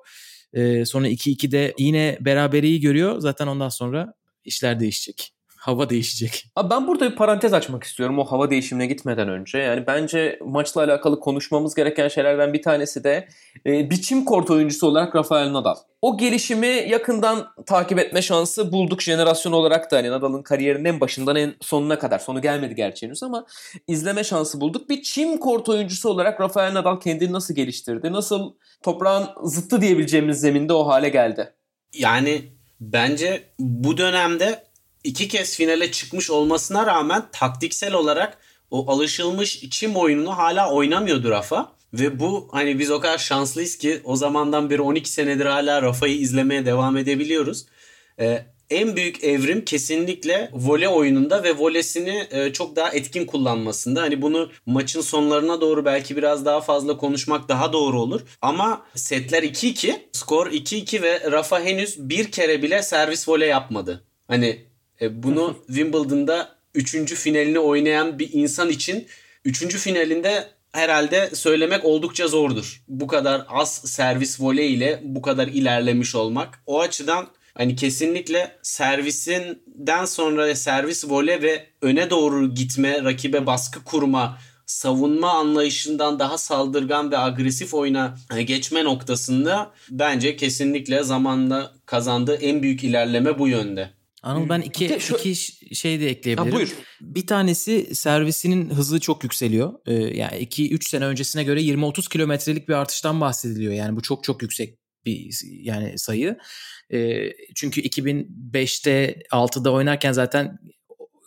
Ee, sonra 2-2'de yine berabereyi görüyor. Zaten ondan sonra işler değişecek. Hava değişecek. Abi ben burada bir parantez açmak istiyorum o hava değişimine gitmeden önce. Yani bence maçla alakalı konuşmamız gereken şeylerden bir tanesi de e, biçim kort oyuncusu olarak Rafael Nadal. O gelişimi yakından takip etme şansı bulduk jenerasyon olarak da hani Nadal'ın kariyerinin en başından en sonuna kadar. Sonu gelmedi gerçi henüz ama izleme şansı bulduk. Bir çim kort oyuncusu olarak Rafael Nadal kendini nasıl geliştirdi? Nasıl toprağın zıttı diyebileceğimiz zeminde o hale geldi? Yani bence bu dönemde iki kez finale çıkmış olmasına rağmen taktiksel olarak o alışılmış çim oyununu hala oynamıyordu Rafa. Ve bu hani biz o kadar şanslıyız ki o zamandan beri 12 senedir hala Rafa'yı izlemeye devam edebiliyoruz. Ee, en büyük evrim kesinlikle vole oyununda ve volesini e, çok daha etkin kullanmasında. Hani bunu maçın sonlarına doğru belki biraz daha fazla konuşmak daha doğru olur. Ama setler 2-2, skor 2-2 ve Rafa henüz bir kere bile servis vole yapmadı. Hani e, bunu Wimbledon'da 3. finalini oynayan bir insan için 3. finalinde herhalde söylemek oldukça zordur. Bu kadar az servis voley ile bu kadar ilerlemiş olmak. O açıdan Hani kesinlikle servisinden sonra servis vole ve öne doğru gitme, rakibe baskı kurma, savunma anlayışından daha saldırgan ve agresif oyuna geçme noktasında bence kesinlikle zamanla kazandığı en büyük ilerleme bu yönde. Anıl ben iki, şu... iki şey de ekleyebilirim. Ha, buyur. Bir tanesi servisinin hızı çok yükseliyor. Ee, yani 2-3 sene öncesine göre 20-30 kilometrelik bir artıştan bahsediliyor. Yani bu çok çok yüksek bir yani sayı. Ee, çünkü 2005'te 6'da oynarken zaten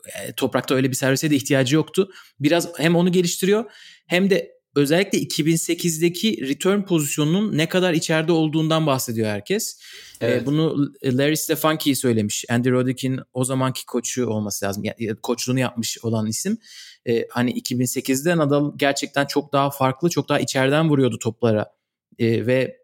e, toprakta öyle bir servise de ihtiyacı yoktu. Biraz hem onu geliştiriyor hem de özellikle 2008'deki return pozisyonunun ne kadar içeride olduğundan bahsediyor herkes. Ee, evet. bunu Larry Stefanki söylemiş. Andy Roddick'in o zamanki koçu olması lazım. Yani koçluğunu yapmış olan isim. Ee, hani 2008'de Nadal gerçekten çok daha farklı, çok daha içeriden vuruyordu toplara. Ee, ve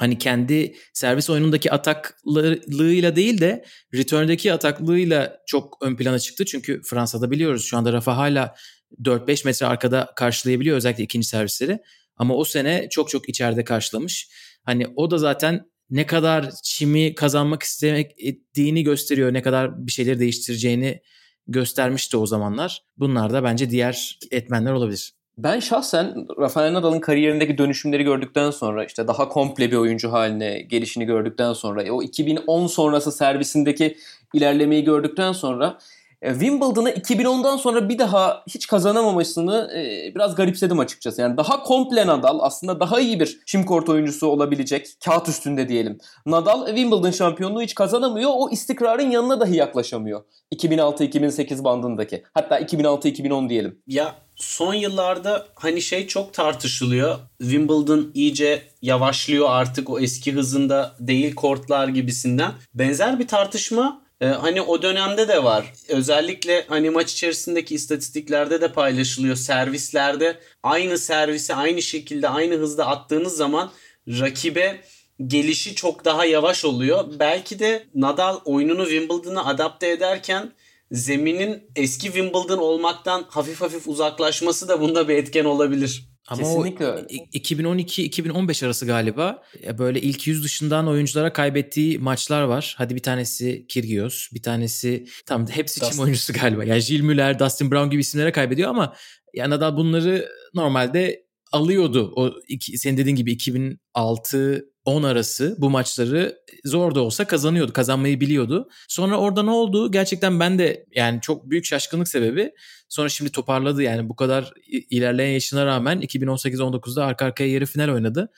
hani kendi servis oyunundaki ataklığıyla değil de return'deki ataklığıyla çok ön plana çıktı. Çünkü Fransa'da biliyoruz şu anda Rafa hala 4-5 metre arkada karşılayabiliyor özellikle ikinci servisleri. Ama o sene çok çok içeride karşılamış. Hani o da zaten ne kadar çimi kazanmak istemek ettiğini gösteriyor. Ne kadar bir şeyleri değiştireceğini göstermişti o zamanlar. Bunlar da bence diğer etmenler olabilir. Ben şahsen Rafael Nadal'ın kariyerindeki dönüşümleri gördükten sonra işte daha komple bir oyuncu haline gelişini gördükten sonra o 2010 sonrası servisindeki ilerlemeyi gördükten sonra e, Wimbledon'ı 2010'dan sonra bir daha hiç kazanamamasını e, biraz garipsedim açıkçası. Yani daha komple Nadal aslında daha iyi bir şimkort oyuncusu olabilecek kağıt üstünde diyelim. Nadal Wimbledon şampiyonluğu hiç kazanamıyor. O istikrarın yanına dahi yaklaşamıyor. 2006-2008 bandındaki. Hatta 2006-2010 diyelim. Ya son yıllarda hani şey çok tartışılıyor. Wimbledon iyice yavaşlıyor artık o eski hızında değil kortlar gibisinden. Benzer bir tartışma ee, hani o dönemde de var. Özellikle hani maç içerisindeki istatistiklerde de paylaşılıyor. Servislerde aynı servisi aynı şekilde aynı hızda attığınız zaman rakibe gelişi çok daha yavaş oluyor. Belki de Nadal oyununu Wimbledon'a adapte ederken zeminin eski Wimbledon olmaktan hafif hafif uzaklaşması da bunda bir etken olabilir. Ama Kesinlikle. o 2012-2015 arası galiba böyle ilk yüz dışından oyunculara kaybettiği maçlar var. Hadi bir tanesi Kyrgios, bir tanesi tam hepsi Dustin. çim oyuncusu galiba. Yani Jill Müller, Dustin Brown gibi isimlere kaybediyor ama yani Nadal bunları normalde alıyordu. O iki, senin dediğin gibi 2006 10 arası bu maçları zor da olsa kazanıyordu. Kazanmayı biliyordu. Sonra orada ne oldu? Gerçekten ben de yani çok büyük şaşkınlık sebebi. Sonra şimdi toparladı yani bu kadar ilerleyen yaşına rağmen 2018-19'da arka arkaya yarı final oynadı.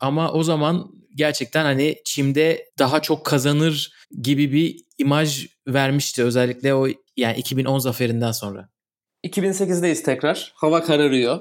Ama o zaman gerçekten hani çimde daha çok kazanır gibi bir imaj vermişti özellikle o yani 2010 zaferinden sonra. 2008'deyiz tekrar. Hava kararıyor.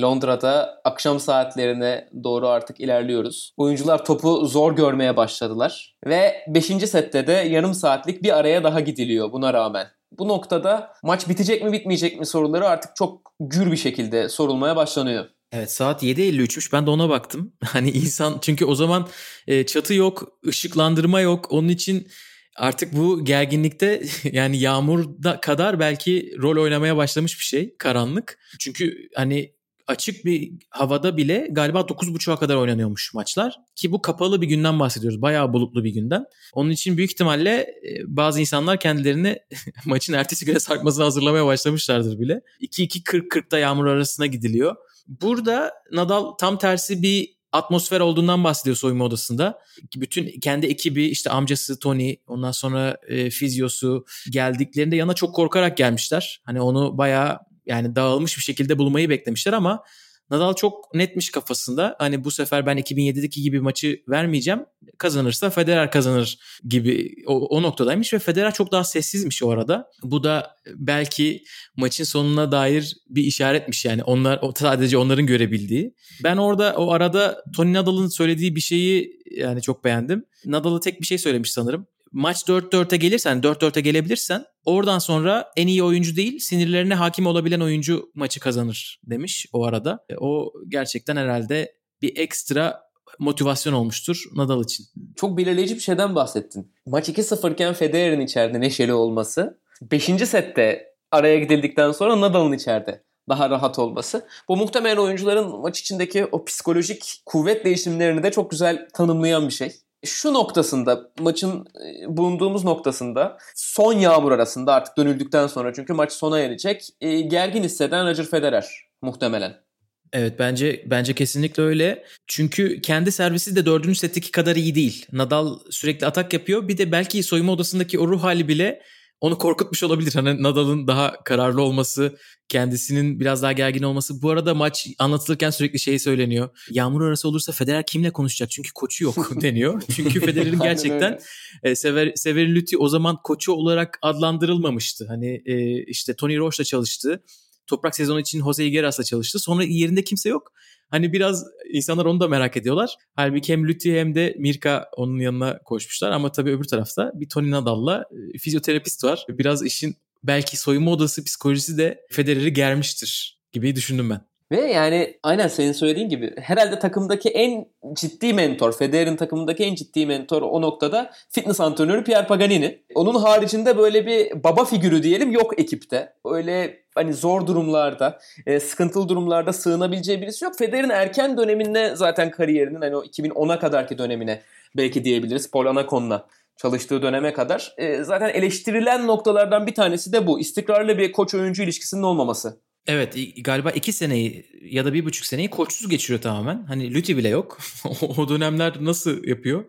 Londra'da akşam saatlerine doğru artık ilerliyoruz. Oyuncular topu zor görmeye başladılar. Ve 5. sette de yarım saatlik bir araya daha gidiliyor buna rağmen. Bu noktada maç bitecek mi bitmeyecek mi soruları artık çok gür bir şekilde sorulmaya başlanıyor. Evet saat 7.53'müş ben de ona baktım. Hani insan çünkü o zaman e, çatı yok, ışıklandırma yok. Onun için artık bu gerginlikte yani yağmurda kadar belki rol oynamaya başlamış bir şey karanlık. Çünkü hani açık bir havada bile galiba 9.30'a kadar oynanıyormuş maçlar. Ki bu kapalı bir günden bahsediyoruz. Bayağı bulutlu bir günden. Onun için büyük ihtimalle e, bazı insanlar kendilerini maçın ertesi güne sarkmasını hazırlamaya başlamışlardır bile. 2-2-40-40'da yağmur arasına gidiliyor. Burada Nadal tam tersi bir atmosfer olduğundan bahsediyor soyunma odasında. Bütün kendi ekibi işte amcası Tony ondan sonra e, fizyosu geldiklerinde yana çok korkarak gelmişler. Hani onu bayağı yani dağılmış bir şekilde bulmayı beklemişler ama Nadal çok netmiş kafasında. Hani bu sefer ben 2007'deki gibi maçı vermeyeceğim. Kazanırsa Federer kazanır gibi o, o noktadaymış ve Federer çok daha sessizmiş o arada. Bu da belki maçın sonuna dair bir işaretmiş yani. Onlar sadece onların görebildiği. Ben orada o arada Tony Nadal'ın söylediği bir şeyi yani çok beğendim. Nadal'a tek bir şey söylemiş sanırım maç 4-4'e gelirsen, 4-4'e gelebilirsen oradan sonra en iyi oyuncu değil sinirlerine hakim olabilen oyuncu maçı kazanır demiş o arada. E, o gerçekten herhalde bir ekstra motivasyon olmuştur Nadal için. Çok belirleyici bir şeyden bahsettin. Maç 2-0 iken Federer'in içeride neşeli olması. 5. sette araya gidildikten sonra Nadal'ın içeride daha rahat olması. Bu muhtemelen oyuncuların maç içindeki o psikolojik kuvvet değişimlerini de çok güzel tanımlayan bir şey. Şu noktasında maçın e, bulunduğumuz noktasında son yağmur arasında artık dönüldükten sonra çünkü maç sona erecek e, gergin hisseden Roger Federer muhtemelen. Evet bence bence kesinlikle öyle. Çünkü kendi servisi de dördüncü setteki kadar iyi değil. Nadal sürekli atak yapıyor. Bir de belki soyunma odasındaki o ruh hali bile onu korkutmuş olabilir. Hani Nadal'ın daha kararlı olması, kendisinin biraz daha gergin olması. Bu arada maç anlatılırken sürekli şey söyleniyor. Yağmur arası olursa Federer kimle konuşacak? Çünkü koçu yok deniyor. Çünkü Federer'in gerçekten e, Sever, Severin Lüthi o zaman koçu olarak adlandırılmamıştı. Hani e, işte Tony Roche'la çalıştı. Toprak sezonu için Jose Higueras'la çalıştı. Sonra yerinde kimse yok. Hani biraz insanlar onu da merak ediyorlar. Halbuki hem Lüthi hem de Mirka onun yanına koşmuşlar. Ama tabii öbür tarafta bir Tony Nadal'la e, fizyoterapist var. Biraz işin belki soyunma odası psikolojisi de Federer'i germiştir gibi düşündüm ben. Ve yani aynen senin söylediğin gibi herhalde takımdaki en ciddi mentor, Federer'in takımındaki en ciddi mentor o noktada fitness antrenörü Pierre Paganini. Onun haricinde böyle bir baba figürü diyelim yok ekipte. Öyle hani zor durumlarda, e, sıkıntılı durumlarda sığınabileceği birisi yok. Federer'in erken döneminde zaten kariyerinin hani o 2010'a kadarki dönemine belki diyebiliriz. Paul Anacon'la çalıştığı döneme kadar. E, zaten eleştirilen noktalardan bir tanesi de bu. İstikrarlı bir koç oyuncu ilişkisinin olmaması. Evet galiba iki seneyi ya da bir buçuk seneyi koçsuz geçiriyor tamamen. Hani Lüti bile yok. o dönemler nasıl yapıyor?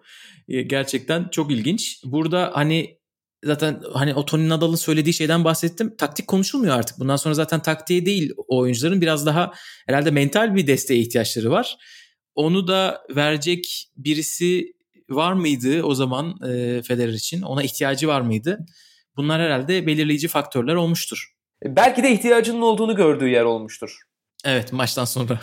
Gerçekten çok ilginç. Burada hani zaten hani o Tony Nadal'ın söylediği şeyden bahsettim. Taktik konuşulmuyor artık. Bundan sonra zaten taktiğe değil o oyuncuların biraz daha herhalde mental bir desteğe ihtiyaçları var. Onu da verecek birisi var mıydı o zaman e, Federer için? Ona ihtiyacı var mıydı? Bunlar herhalde belirleyici faktörler olmuştur. Belki de ihtiyacının olduğunu gördüğü yer olmuştur. Evet maçtan sonra.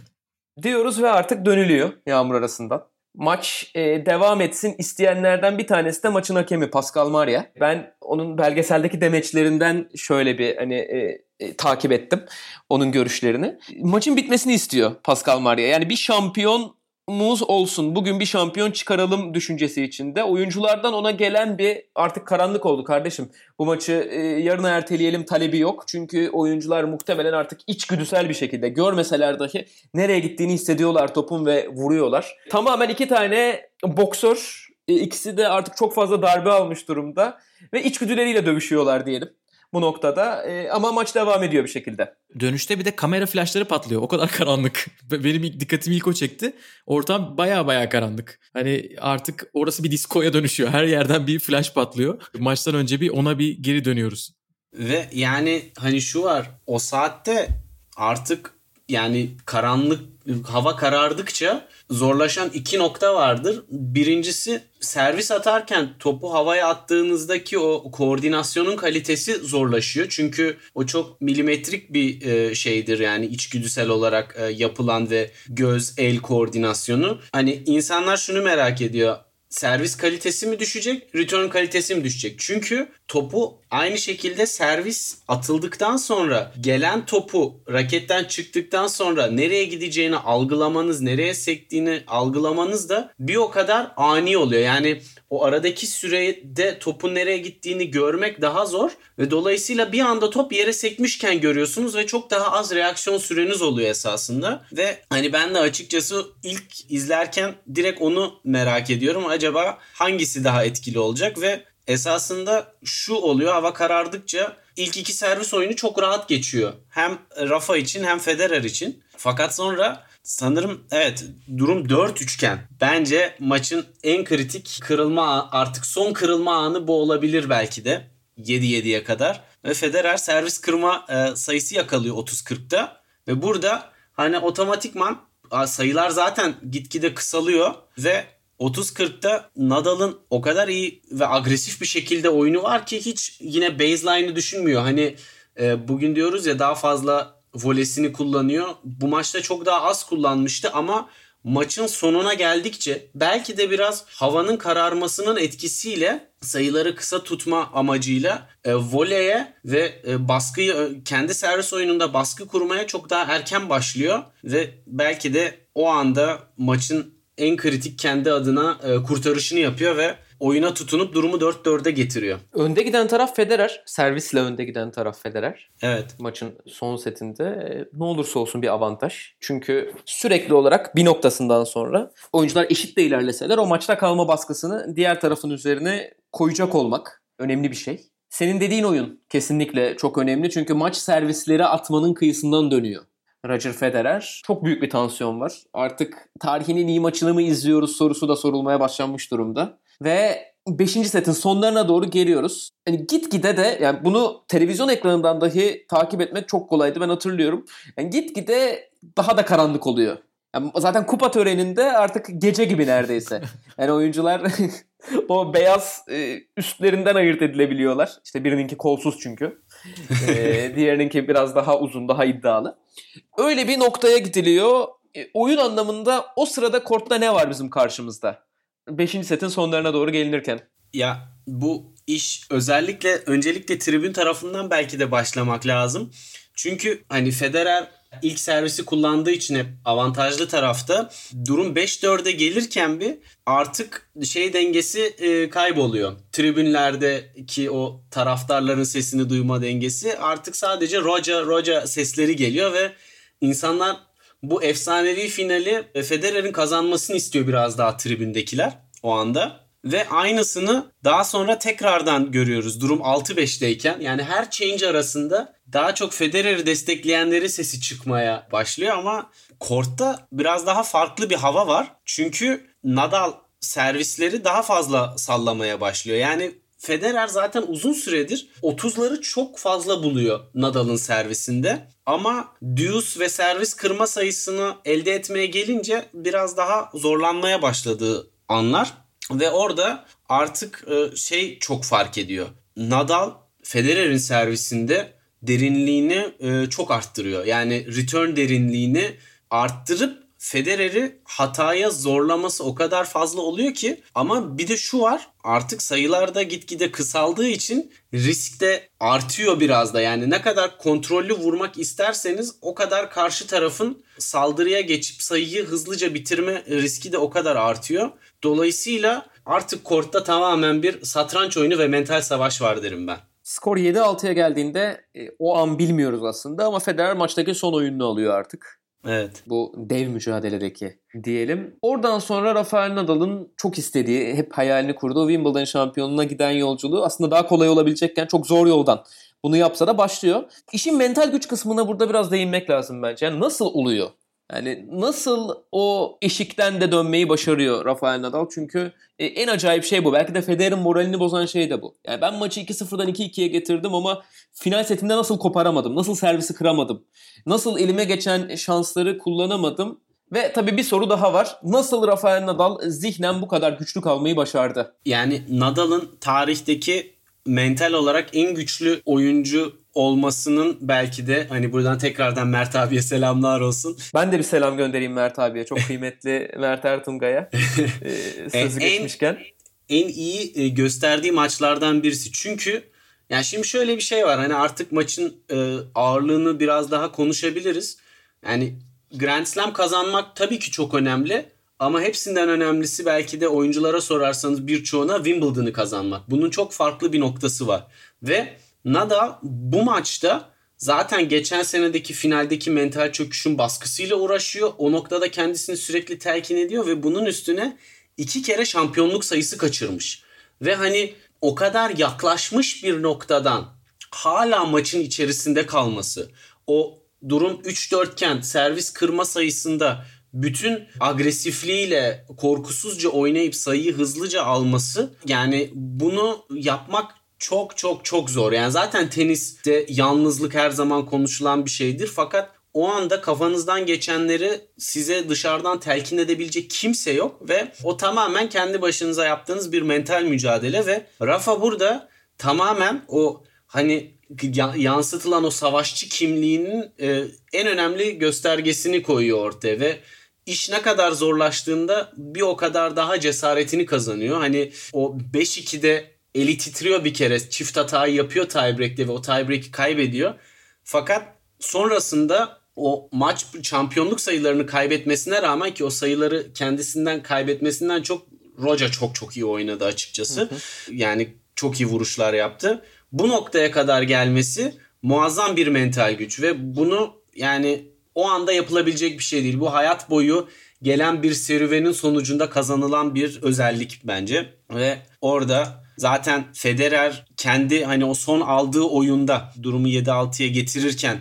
Diyoruz ve artık dönülüyor yağmur arasından. Maç e, devam etsin isteyenlerden bir tanesi de maçın hakemi Pascal Maria. Ben onun belgeseldeki demeçlerinden şöyle bir hani e, e, takip ettim onun görüşlerini. Maçın bitmesini istiyor Pascal Maria. Yani bir şampiyon muz olsun. Bugün bir şampiyon çıkaralım düşüncesi içinde. Oyunculardan ona gelen bir artık karanlık oldu kardeşim. Bu maçı e, yarına erteleyelim talebi yok. Çünkü oyuncular muhtemelen artık içgüdüsel bir şekilde görmeseler dahi nereye gittiğini hissediyorlar topun ve vuruyorlar. Tamamen iki tane boksör. E, ikisi de artık çok fazla darbe almış durumda. Ve içgüdüleriyle dövüşüyorlar diyelim bu noktada. E, ama maç devam ediyor bir şekilde. Dönüşte bir de kamera flaşları patlıyor. O kadar karanlık. Benim ilk dikkatimi ilk o çekti. Ortam baya baya karanlık. Hani artık orası bir diskoya dönüşüyor. Her yerden bir flash patlıyor. Maçtan önce bir ona bir geri dönüyoruz. Ve yani hani şu var. O saatte artık yani karanlık hava karardıkça zorlaşan iki nokta vardır. Birincisi servis atarken topu havaya attığınızdaki o koordinasyonun kalitesi zorlaşıyor. Çünkü o çok milimetrik bir e, şeydir yani içgüdüsel olarak e, yapılan ve göz el koordinasyonu. Hani insanlar şunu merak ediyor servis kalitesi mi düşecek, return kalitesi mi düşecek? Çünkü topu aynı şekilde servis atıldıktan sonra gelen topu raketten çıktıktan sonra nereye gideceğini algılamanız, nereye sektiğini algılamanız da bir o kadar ani oluyor. Yani o aradaki sürede topun nereye gittiğini görmek daha zor ve dolayısıyla bir anda top yere sekmişken görüyorsunuz ve çok daha az reaksiyon süreniz oluyor esasında. Ve hani ben de açıkçası ilk izlerken direkt onu merak ediyorum. Acaba hangisi daha etkili olacak ve esasında şu oluyor hava karardıkça ilk iki servis oyunu çok rahat geçiyor. Hem Rafa için hem Federer için. Fakat sonra sanırım evet durum 4 üçgen. Bence maçın en kritik kırılma artık son kırılma anı bu olabilir belki de. 7-7'ye kadar. Ve Federer servis kırma e, sayısı yakalıyor 30-40'ta. Ve burada hani otomatikman sayılar zaten gitgide kısalıyor ve 30-40'ta Nadal'ın o kadar iyi ve agresif bir şekilde oyunu var ki hiç yine baseline'ı düşünmüyor. Hani e, bugün diyoruz ya daha fazla volesini kullanıyor. Bu maçta çok daha az kullanmıştı ama maçın sonuna geldikçe belki de biraz havanın kararmasının etkisiyle sayıları kısa tutma amacıyla e, voleye ve e, baskıyı e, kendi servis oyununda baskı kurmaya çok daha erken başlıyor ve belki de o anda maçın en kritik kendi adına e, kurtarışını yapıyor ve oyuna tutunup durumu 4-4'e getiriyor. Önde giden taraf Federer. Servisle önde giden taraf Federer. Evet. Maçın son setinde e, ne olursa olsun bir avantaj. Çünkü sürekli olarak bir noktasından sonra oyuncular eşit de ilerleseler o maçta kalma baskısını diğer tarafın üzerine koyacak olmak önemli bir şey. Senin dediğin oyun kesinlikle çok önemli çünkü maç servisleri atmanın kıyısından dönüyor. Roger Federer. Çok büyük bir tansiyon var. Artık tarihinin iyi maçını mı izliyoruz sorusu da sorulmaya başlanmış durumda. Ve 5. setin sonlarına doğru geliyoruz. Yani gitgide de yani bunu televizyon ekranından dahi takip etmek çok kolaydı ben hatırlıyorum. Yani gitgide daha da karanlık oluyor. Yani zaten kupa töreninde artık gece gibi neredeyse. Yani oyuncular o beyaz e, üstlerinden ayırt edilebiliyorlar. İşte birininki kolsuz çünkü. E, diğerininki biraz daha uzun, daha iddialı. Öyle bir noktaya gidiliyor. E, oyun anlamında o sırada kortta ne var bizim karşımızda? Beşinci setin sonlarına doğru gelinirken. Ya bu iş özellikle öncelikle tribün tarafından belki de başlamak lazım. Çünkü hani Federer ilk servisi kullandığı için hep avantajlı tarafta. Durum 5-4'e gelirken bir artık şey dengesi e, kayboluyor. Tribünlerdeki o taraftarların sesini duyma dengesi artık sadece roca roca sesleri geliyor ve insanlar bu efsanevi finali Federer'in kazanmasını istiyor biraz daha tribündekiler o anda. Ve aynısını daha sonra tekrardan görüyoruz durum 6-5'teyken. Yani her change arasında daha çok Federer'i destekleyenleri sesi çıkmaya başlıyor ama kortta biraz daha farklı bir hava var. Çünkü Nadal servisleri daha fazla sallamaya başlıyor. Yani Federer zaten uzun süredir 30'ları çok fazla buluyor Nadal'ın servisinde. Ama deuce ve servis kırma sayısını elde etmeye gelince biraz daha zorlanmaya başladığı anlar. Ve orada artık e, şey çok fark ediyor. Nadal Federer'in servisinde derinliğini e, çok arttırıyor. Yani return derinliğini arttırıp Federer'i hataya zorlaması o kadar fazla oluyor ki ama bir de şu var artık sayılarda gitgide kısaldığı için risk de artıyor biraz da yani ne kadar kontrollü vurmak isterseniz o kadar karşı tarafın saldırıya geçip sayıyı hızlıca bitirme riski de o kadar artıyor. Dolayısıyla artık kortta tamamen bir satranç oyunu ve mental savaş var derim ben. Skor 7-6'ya geldiğinde e, o an bilmiyoruz aslında ama Federer maçtaki son oyununu alıyor artık. Evet. Bu dev mücadeledeki diyelim. Oradan sonra Rafael Nadal'ın çok istediği, hep hayalini kurduğu Wimbledon şampiyonluğuna giden yolculuğu aslında daha kolay olabilecekken çok zor yoldan bunu yapsa da başlıyor. İşin mental güç kısmına burada biraz değinmek lazım bence. Yani nasıl oluyor? Yani nasıl o eşikten de dönmeyi başarıyor Rafael Nadal? Çünkü e, en acayip şey bu. Belki de Federer'in moralini bozan şey de bu. Yani ben maçı 2-0'dan 2-2'ye getirdim ama final setinde nasıl koparamadım? Nasıl servisi kıramadım? Nasıl elime geçen şansları kullanamadım? Ve tabii bir soru daha var. Nasıl Rafael Nadal zihnen bu kadar güçlü kalmayı başardı? Yani Nadal'ın tarihteki mental olarak en güçlü oyuncu olmasının belki de hani buradan tekrardan Mert abiye selamlar olsun. Ben de bir selam göndereyim Mert abiye. Çok kıymetli Mert Ertungay'a. Ee, sözü en, geçmişken. En iyi e, gösterdiği maçlardan birisi. Çünkü yani şimdi şöyle bir şey var. Hani artık maçın e, ağırlığını biraz daha konuşabiliriz. Yani Grand Slam kazanmak tabii ki çok önemli. Ama hepsinden önemlisi belki de oyunculara sorarsanız birçoğuna Wimbledon'ı kazanmak. Bunun çok farklı bir noktası var. Ve Nadal bu maçta zaten geçen senedeki finaldeki mental çöküşün baskısıyla uğraşıyor. O noktada kendisini sürekli telkin ediyor ve bunun üstüne iki kere şampiyonluk sayısı kaçırmış. Ve hani o kadar yaklaşmış bir noktadan hala maçın içerisinde kalması, o durum 3-4 iken servis kırma sayısında bütün agresifliğiyle korkusuzca oynayıp sayıyı hızlıca alması yani bunu yapmak çok çok çok zor. Yani zaten teniste yalnızlık her zaman konuşulan bir şeydir fakat o anda kafanızdan geçenleri size dışarıdan telkin edebilecek kimse yok ve o tamamen kendi başınıza yaptığınız bir mental mücadele ve Rafa burada tamamen o hani yansıtılan o savaşçı kimliğinin e, en önemli göstergesini koyuyor ortaya ve iş ne kadar zorlaştığında bir o kadar daha cesaretini kazanıyor. Hani o 5-2'de eli titriyor bir kere. Çift hatayı yapıyor tiebreak'te ve o tiebreak'i kaybediyor. Fakat sonrasında o maç şampiyonluk sayılarını kaybetmesine rağmen ki o sayıları kendisinden kaybetmesinden çok Roca çok çok iyi oynadı açıkçası. Yani çok iyi vuruşlar yaptı. Bu noktaya kadar gelmesi muazzam bir mental güç ve bunu yani o anda yapılabilecek bir şey değil. Bu hayat boyu gelen bir serüvenin sonucunda kazanılan bir özellik bence. Ve orada zaten Federer kendi hani o son aldığı oyunda durumu 7-6'ya getirirken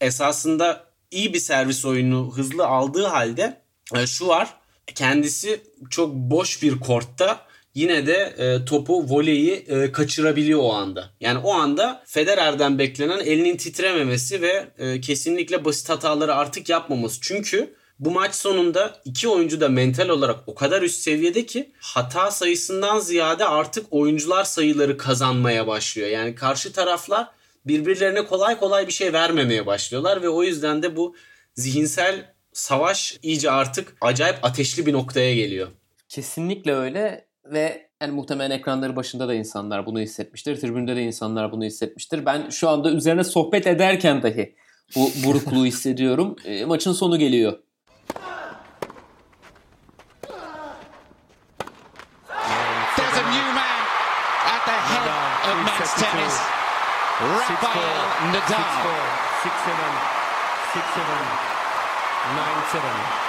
esasında iyi bir servis oyunu hızlı aldığı halde e, şu var. Kendisi çok boş bir kortta yine de e, topu voleyi e, kaçırabiliyor o anda. Yani o anda Federer'den beklenen elinin titrememesi ve kesinlikle basit hataları artık yapmaması. Çünkü bu maç sonunda iki oyuncu da mental olarak o kadar üst seviyede ki hata sayısından ziyade artık oyuncular sayıları kazanmaya başlıyor. Yani karşı taraflar birbirlerine kolay kolay bir şey vermemeye başlıyorlar ve o yüzden de bu zihinsel savaş iyice artık acayip ateşli bir noktaya geliyor. Kesinlikle öyle ve yani muhtemelen ekranları başında da insanlar bunu hissetmiştir. Tribünde de insanlar bunu hissetmiştir. Ben şu anda üzerine sohbet ederken dahi bu burukluğu hissediyorum. E, maçın sonu geliyor. Rafael Nadal. 6-7, 6-7, 9-7.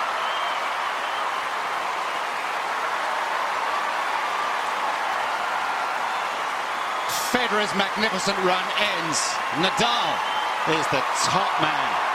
Federer's magnificent run ends. Nadal is the top man.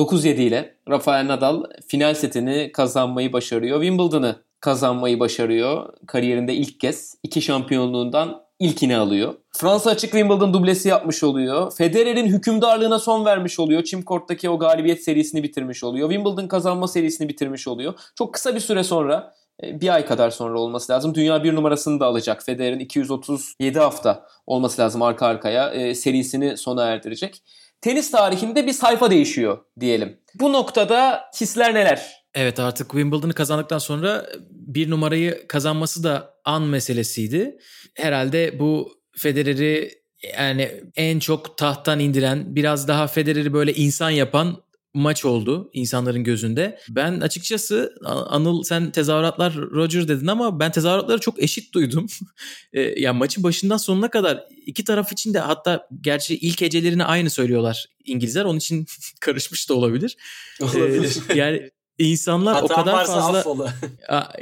...9-7 ile Rafael Nadal final setini kazanmayı başarıyor. Wimbledon'ı kazanmayı başarıyor. Kariyerinde ilk kez iki şampiyonluğundan ilkini alıyor. Fransa açık Wimbledon dublesi yapmış oluyor. Federer'in hükümdarlığına son vermiş oluyor. Çim Kort'taki o galibiyet serisini bitirmiş oluyor. Wimbledon kazanma serisini bitirmiş oluyor. Çok kısa bir süre sonra e, bir ay kadar sonra olması lazım. Dünya bir numarasını da alacak. Federer'in 237 hafta olması lazım arka arkaya e, serisini sona erdirecek. Tenis tarihinde bir sayfa değişiyor diyelim. Bu noktada hisler neler? Evet artık Wimbledon'ı kazandıktan sonra bir numarayı kazanması da an meselesiydi. Herhalde bu Federer'i yani en çok tahttan indiren, biraz daha Federer'i böyle insan yapan maç oldu insanların gözünde. Ben açıkçası Anıl sen tezahüratlar Roger dedin ama ben tezahüratları çok eşit duydum. e, yani maçın başından sonuna kadar iki taraf için de hatta gerçi ilk hecelerini aynı söylüyorlar İngilizler. Onun için karışmış da olabilir. Olabilir. E, yani insanlar Hatam o kadar fazla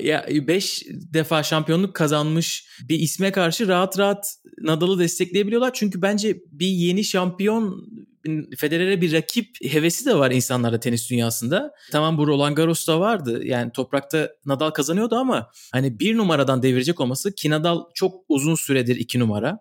ya 5 defa şampiyonluk kazanmış bir isme karşı rahat rahat Nadal'ı destekleyebiliyorlar. Çünkü bence bir yeni şampiyon Federer'e bir rakip hevesi de var insanlarda tenis dünyasında. Tamam bu Roland Garros'ta vardı. Yani toprakta Nadal kazanıyordu ama hani bir numaradan devirecek olması ki Nadal çok uzun süredir iki numara.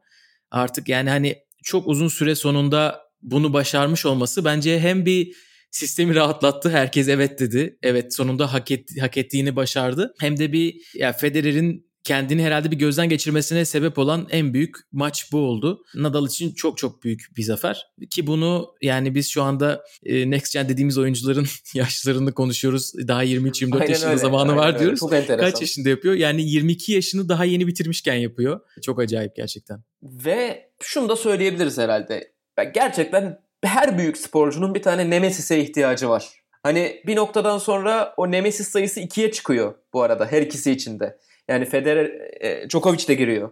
Artık yani hani çok uzun süre sonunda bunu başarmış olması bence hem bir sistemi rahatlattı. Herkes evet dedi. Evet sonunda hak, et, hak ettiğini başardı. Hem de bir ya Federer'in kendini herhalde bir gözden geçirmesine sebep olan en büyük maç bu oldu. Nadal için çok çok büyük bir zafer. Ki bunu yani biz şu anda e, Next Gen dediğimiz oyuncuların yaşlarını konuşuyoruz. Daha 23-24 yaşında öyle, zamanı var öyle. diyoruz. Çok enteresan. Kaç yaşında yapıyor? Yani 22 yaşını daha yeni bitirmişken yapıyor. Çok acayip gerçekten. Ve şunu da söyleyebiliriz herhalde. Gerçekten her büyük sporcunun bir tane Nemesis'e ihtiyacı var. Hani bir noktadan sonra o Nemesis sayısı ikiye çıkıyor bu arada her ikisi içinde. Yani Federer, e, Djokovic de giriyor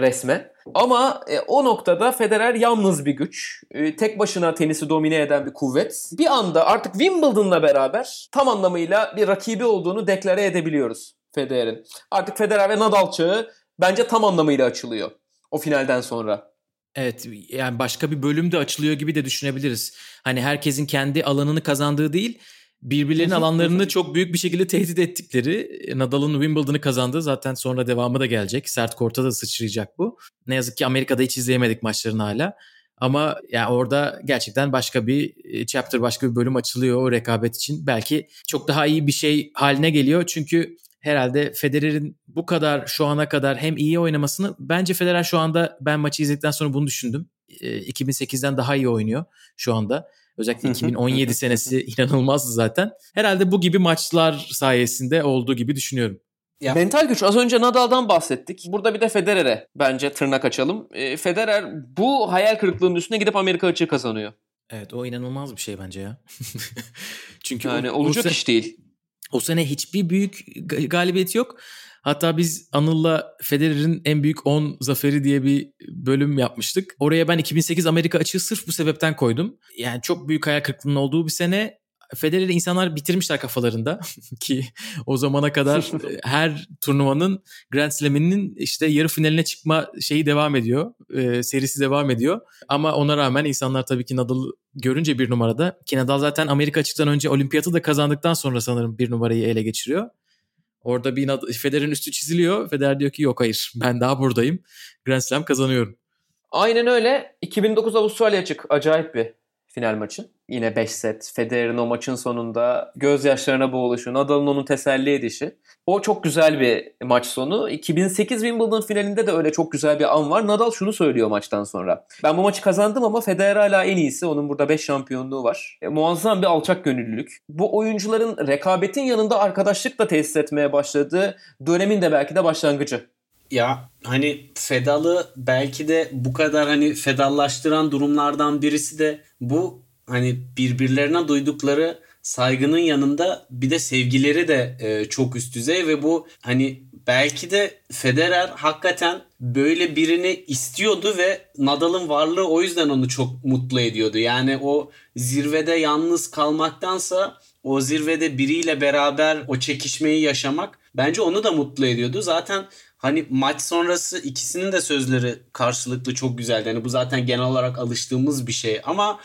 resmen. Ama e, o noktada Federer yalnız bir güç. E, tek başına tenisi domine eden bir kuvvet. Bir anda artık Wimbledon'la beraber tam anlamıyla bir rakibi olduğunu deklare edebiliyoruz Federer'in. Artık Federer ve Nadal çağı bence tam anlamıyla açılıyor o finalden sonra. Evet yani başka bir bölüm de açılıyor gibi de düşünebiliriz. Hani herkesin kendi alanını kazandığı değil birbirlerinin alanlarını çok büyük bir şekilde tehdit ettikleri Nadal'ın Wimbledon'ı kazandığı zaten sonra devamı da gelecek. Sert korta da sıçrayacak bu. Ne yazık ki Amerika'da hiç izleyemedik maçlarını hala. Ama yani orada gerçekten başka bir chapter, başka bir bölüm açılıyor o rekabet için. Belki çok daha iyi bir şey haline geliyor. Çünkü herhalde Federer'in bu kadar şu ana kadar hem iyi oynamasını bence Federer şu anda ben maçı izledikten sonra bunu düşündüm. 2008'den daha iyi oynuyor şu anda. Özellikle 2017 senesi inanılmazdı zaten. Herhalde bu gibi maçlar sayesinde olduğu gibi düşünüyorum. Ya. Mental güç. Az önce Nadal'dan bahsettik. Burada bir de Federer'e bence tırnak açalım. E, Federer bu hayal kırıklığının üstüne gidip Amerika açığı kazanıyor. Evet o inanılmaz bir şey bence ya. Çünkü yani o, olacak o iş değil. O sene hiçbir büyük galibiyet yok. Hatta biz Anıl'la Federer'in en büyük 10 zaferi diye bir bölüm yapmıştık. Oraya ben 2008 Amerika açığı sırf bu sebepten koydum. Yani çok büyük hayal kırıklığının olduğu bir sene Federer'i insanlar bitirmişler kafalarında ki o zamana kadar her turnuvanın Grand Slam'inin işte yarı finaline çıkma şeyi devam ediyor. E, serisi devam ediyor. Ama ona rağmen insanlar tabii ki Nadal görünce bir numarada ki Nadal zaten Amerika açıktan önce olimpiyatı da kazandıktan sonra sanırım bir numarayı ele geçiriyor. Orada bir Federer'in üstü çiziliyor. Federer diyor ki yok hayır ben daha buradayım. Grand Slam kazanıyorum. Aynen öyle. 2009 Avustralya açık. Acayip bir final maçı. Yine 5 set. Federer'in o maçın sonunda gözyaşlarına boğuluşu, Nadal'ın onu teselli edişi. O çok güzel bir maç sonu. 2008 Wimbledon finalinde de öyle çok güzel bir an var. Nadal şunu söylüyor maçtan sonra. Ben bu maçı kazandım ama Federer hala en iyisi. Onun burada 5 şampiyonluğu var. E, muazzam bir alçak gönüllülük. Bu oyuncuların rekabetin yanında arkadaşlık da tesis etmeye başladığı dönemin de belki de başlangıcı. Ya hani fedalı belki de bu kadar hani fedallaştıran durumlardan birisi de bu hani birbirlerine duydukları saygının yanında bir de sevgileri de e, çok üst düzey ve bu hani belki de Federer hakikaten böyle birini istiyordu ve Nadal'ın varlığı o yüzden onu çok mutlu ediyordu. Yani o zirvede yalnız kalmaktansa o zirvede biriyle beraber o çekişmeyi yaşamak bence onu da mutlu ediyordu. Zaten Hani maç sonrası ikisinin de sözleri karşılıklı çok güzeldi. Hani bu zaten genel olarak alıştığımız bir şey ama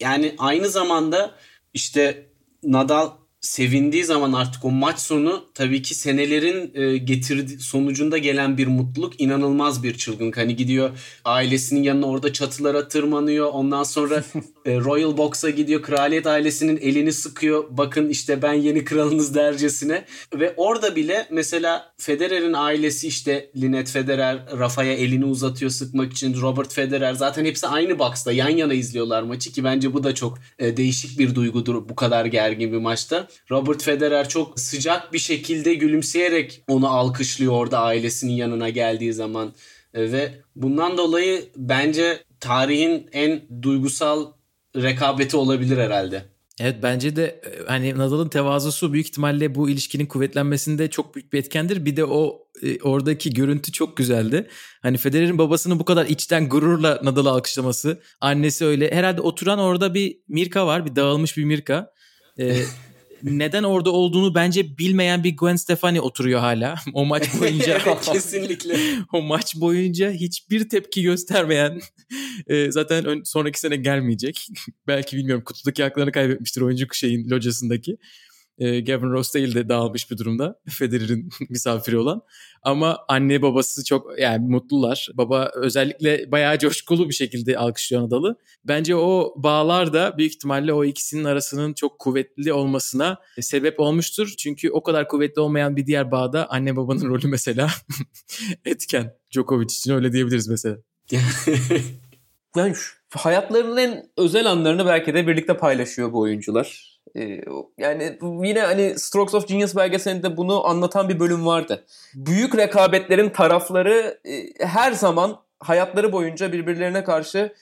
yani aynı zamanda işte Nadal sevindiği zaman artık o maç sonu tabii ki senelerin e, getirdiği sonucunda gelen bir mutluluk inanılmaz bir çılgınlık. Hani gidiyor ailesinin yanına orada çatılara tırmanıyor. Ondan sonra Royal Box'a gidiyor. Kraliyet ailesinin elini sıkıyor. Bakın işte ben yeni kralınız dercesine. Ve orada bile mesela Federer'in ailesi işte Linet Federer Rafa'ya elini uzatıyor sıkmak için. Robert Federer zaten hepsi aynı box'ta yan yana izliyorlar maçı ki bence bu da çok e, değişik bir duygudur bu kadar gergin bir maçta. Robert Federer çok sıcak bir şekilde gülümseyerek onu alkışlıyor orada ailesinin yanına geldiği zaman. E, ve bundan dolayı bence tarihin en duygusal rekabeti olabilir herhalde. Evet bence de e, hani Nadal'ın tevazusu büyük ihtimalle bu ilişkinin kuvvetlenmesinde çok büyük bir etkendir. Bir de o e, oradaki görüntü çok güzeldi. Hani Federer'in babasının bu kadar içten gururla Nadal'ı alkışlaması. Annesi öyle. Herhalde oturan orada bir Mirka var. Bir dağılmış bir Mirka. Ee, neden orada olduğunu bence bilmeyen bir Gwen Stefani oturuyor hala. O maç boyunca. Kesinlikle. o maç boyunca hiçbir tepki göstermeyen e, zaten ön, sonraki sene gelmeyecek. Belki bilmiyorum kutudaki haklarını kaybetmiştir oyuncu şeyin locasındaki e, Gavin Rossdale de dağılmış bir durumda. Federer'in misafiri olan. Ama anne babası çok yani mutlular. Baba özellikle bayağı coşkulu bir şekilde alkışlıyor Nadal'ı. Bence o bağlar da büyük ihtimalle o ikisinin arasının çok kuvvetli olmasına sebep olmuştur. Çünkü o kadar kuvvetli olmayan bir diğer bağda anne babanın rolü mesela etken. Djokovic için öyle diyebiliriz mesela. yani şu, hayatlarının en özel anlarını belki de birlikte paylaşıyor bu oyuncular. Yani yine hani Strokes of Genius belgeselinde bunu anlatan bir bölüm vardı. Büyük rekabetlerin tarafları her zaman hayatları boyunca birbirlerine karşı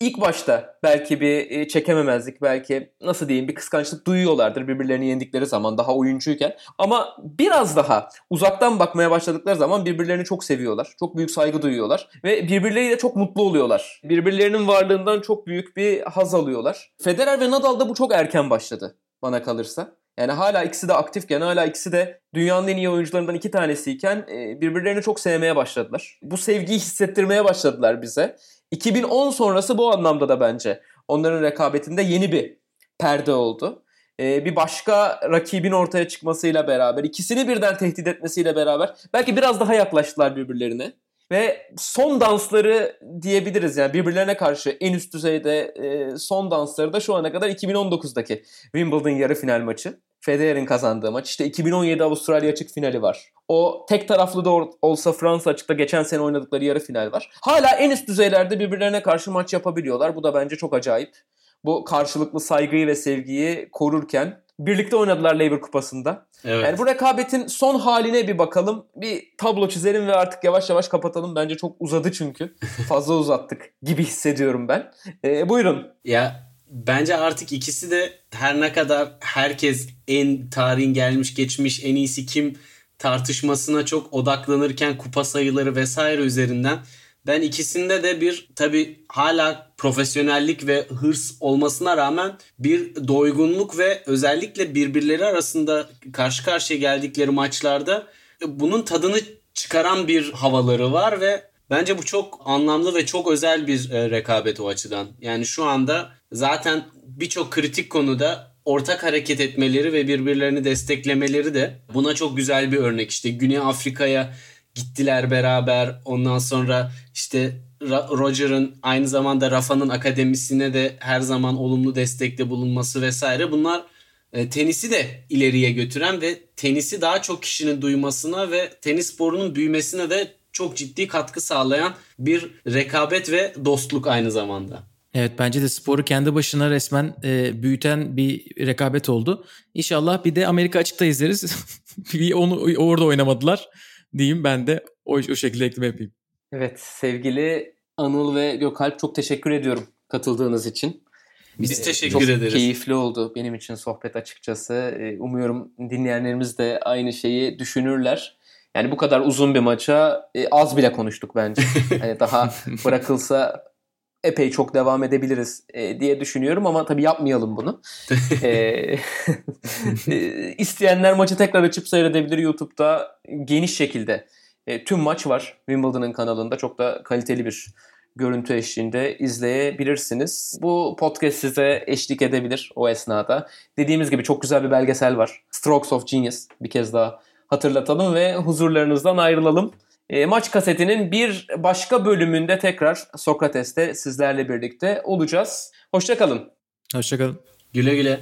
ilk başta belki bir e, çekememezlik, belki nasıl diyeyim bir kıskançlık duyuyorlardır birbirlerini yendikleri zaman daha oyuncuyken. Ama biraz daha uzaktan bakmaya başladıkları zaman birbirlerini çok seviyorlar. Çok büyük saygı duyuyorlar ve birbirleriyle çok mutlu oluyorlar. Birbirlerinin varlığından çok büyük bir haz alıyorlar. Federer ve Nadal'da bu çok erken başladı bana kalırsa. Yani hala ikisi de aktifken, hala ikisi de dünyanın en iyi oyuncularından iki tanesiyken e, birbirlerini çok sevmeye başladılar. Bu sevgiyi hissettirmeye başladılar bize. 2010 sonrası bu anlamda da bence onların rekabetinde yeni bir perde oldu. Ee, bir başka rakibin ortaya çıkmasıyla beraber, ikisini birden tehdit etmesiyle beraber belki biraz daha yaklaştılar birbirlerine. Ve son dansları diyebiliriz yani birbirlerine karşı en üst düzeyde e, son dansları da şu ana kadar 2019'daki Wimbledon yarı final maçı. Federer'in kazandığı maç. İşte 2017 Avustralya açık finali var. O tek taraflı da olsa Fransa açıkta geçen sene oynadıkları yarı final var. Hala en üst düzeylerde birbirlerine karşı maç yapabiliyorlar. Bu da bence çok acayip. Bu karşılıklı saygıyı ve sevgiyi korurken birlikte oynadılar Lever Kupası'nda. Evet. Yani bu rekabetin son haline bir bakalım. Bir tablo çizelim ve artık yavaş yavaş kapatalım. Bence çok uzadı çünkü. Fazla uzattık gibi hissediyorum ben. Ee, buyurun. Ya bence artık ikisi de her ne kadar herkes en tarihin gelmiş geçmiş en iyisi kim tartışmasına çok odaklanırken kupa sayıları vesaire üzerinden ben ikisinde de bir tabi hala profesyonellik ve hırs olmasına rağmen bir doygunluk ve özellikle birbirleri arasında karşı karşıya geldikleri maçlarda bunun tadını çıkaran bir havaları var ve bence bu çok anlamlı ve çok özel bir e, rekabet o açıdan. Yani şu anda zaten birçok kritik konuda ortak hareket etmeleri ve birbirlerini desteklemeleri de buna çok güzel bir örnek. İşte Güney Afrika'ya gittiler beraber. Ondan sonra işte Roger'ın aynı zamanda Rafa'nın akademisine de her zaman olumlu destekte bulunması vesaire. Bunlar e, tenisi de ileriye götüren ve tenisi daha çok kişinin duymasına ve tenis sporunun büyümesine de çok ciddi katkı sağlayan bir rekabet ve dostluk aynı zamanda. Evet bence de sporu kendi başına resmen e, büyüten bir rekabet oldu. İnşallah bir de Amerika açıkta izleriz. bir onu orada oynamadılar diyeyim ben de o, o şekilde ekleme yapayım. Evet sevgili Anıl ve Gökalp çok teşekkür ediyorum katıldığınız için. Biz teşekkür çok ederiz. keyifli oldu benim için sohbet açıkçası. Ee, umuyorum dinleyenlerimiz de aynı şeyi düşünürler. Yani bu kadar uzun bir maça e, az bile konuştuk bence. hani daha bırakılsa epey çok devam edebiliriz e, diye düşünüyorum ama tabii yapmayalım bunu. e, e, isteyenler maçı tekrar açıp seyredebilir YouTube'da geniş şekilde. E, tüm maç var Wimbledon'ın kanalında çok da kaliteli bir görüntü eşliğinde izleyebilirsiniz. Bu podcast size eşlik edebilir o esnada. Dediğimiz gibi çok güzel bir belgesel var. Strokes of Genius bir kez daha hatırlatalım ve huzurlarınızdan ayrılalım. E, maç kasetinin bir başka bölümünde tekrar Sokrates'te sizlerle birlikte olacağız. Hoşçakalın. Hoşçakalın. Güle güle.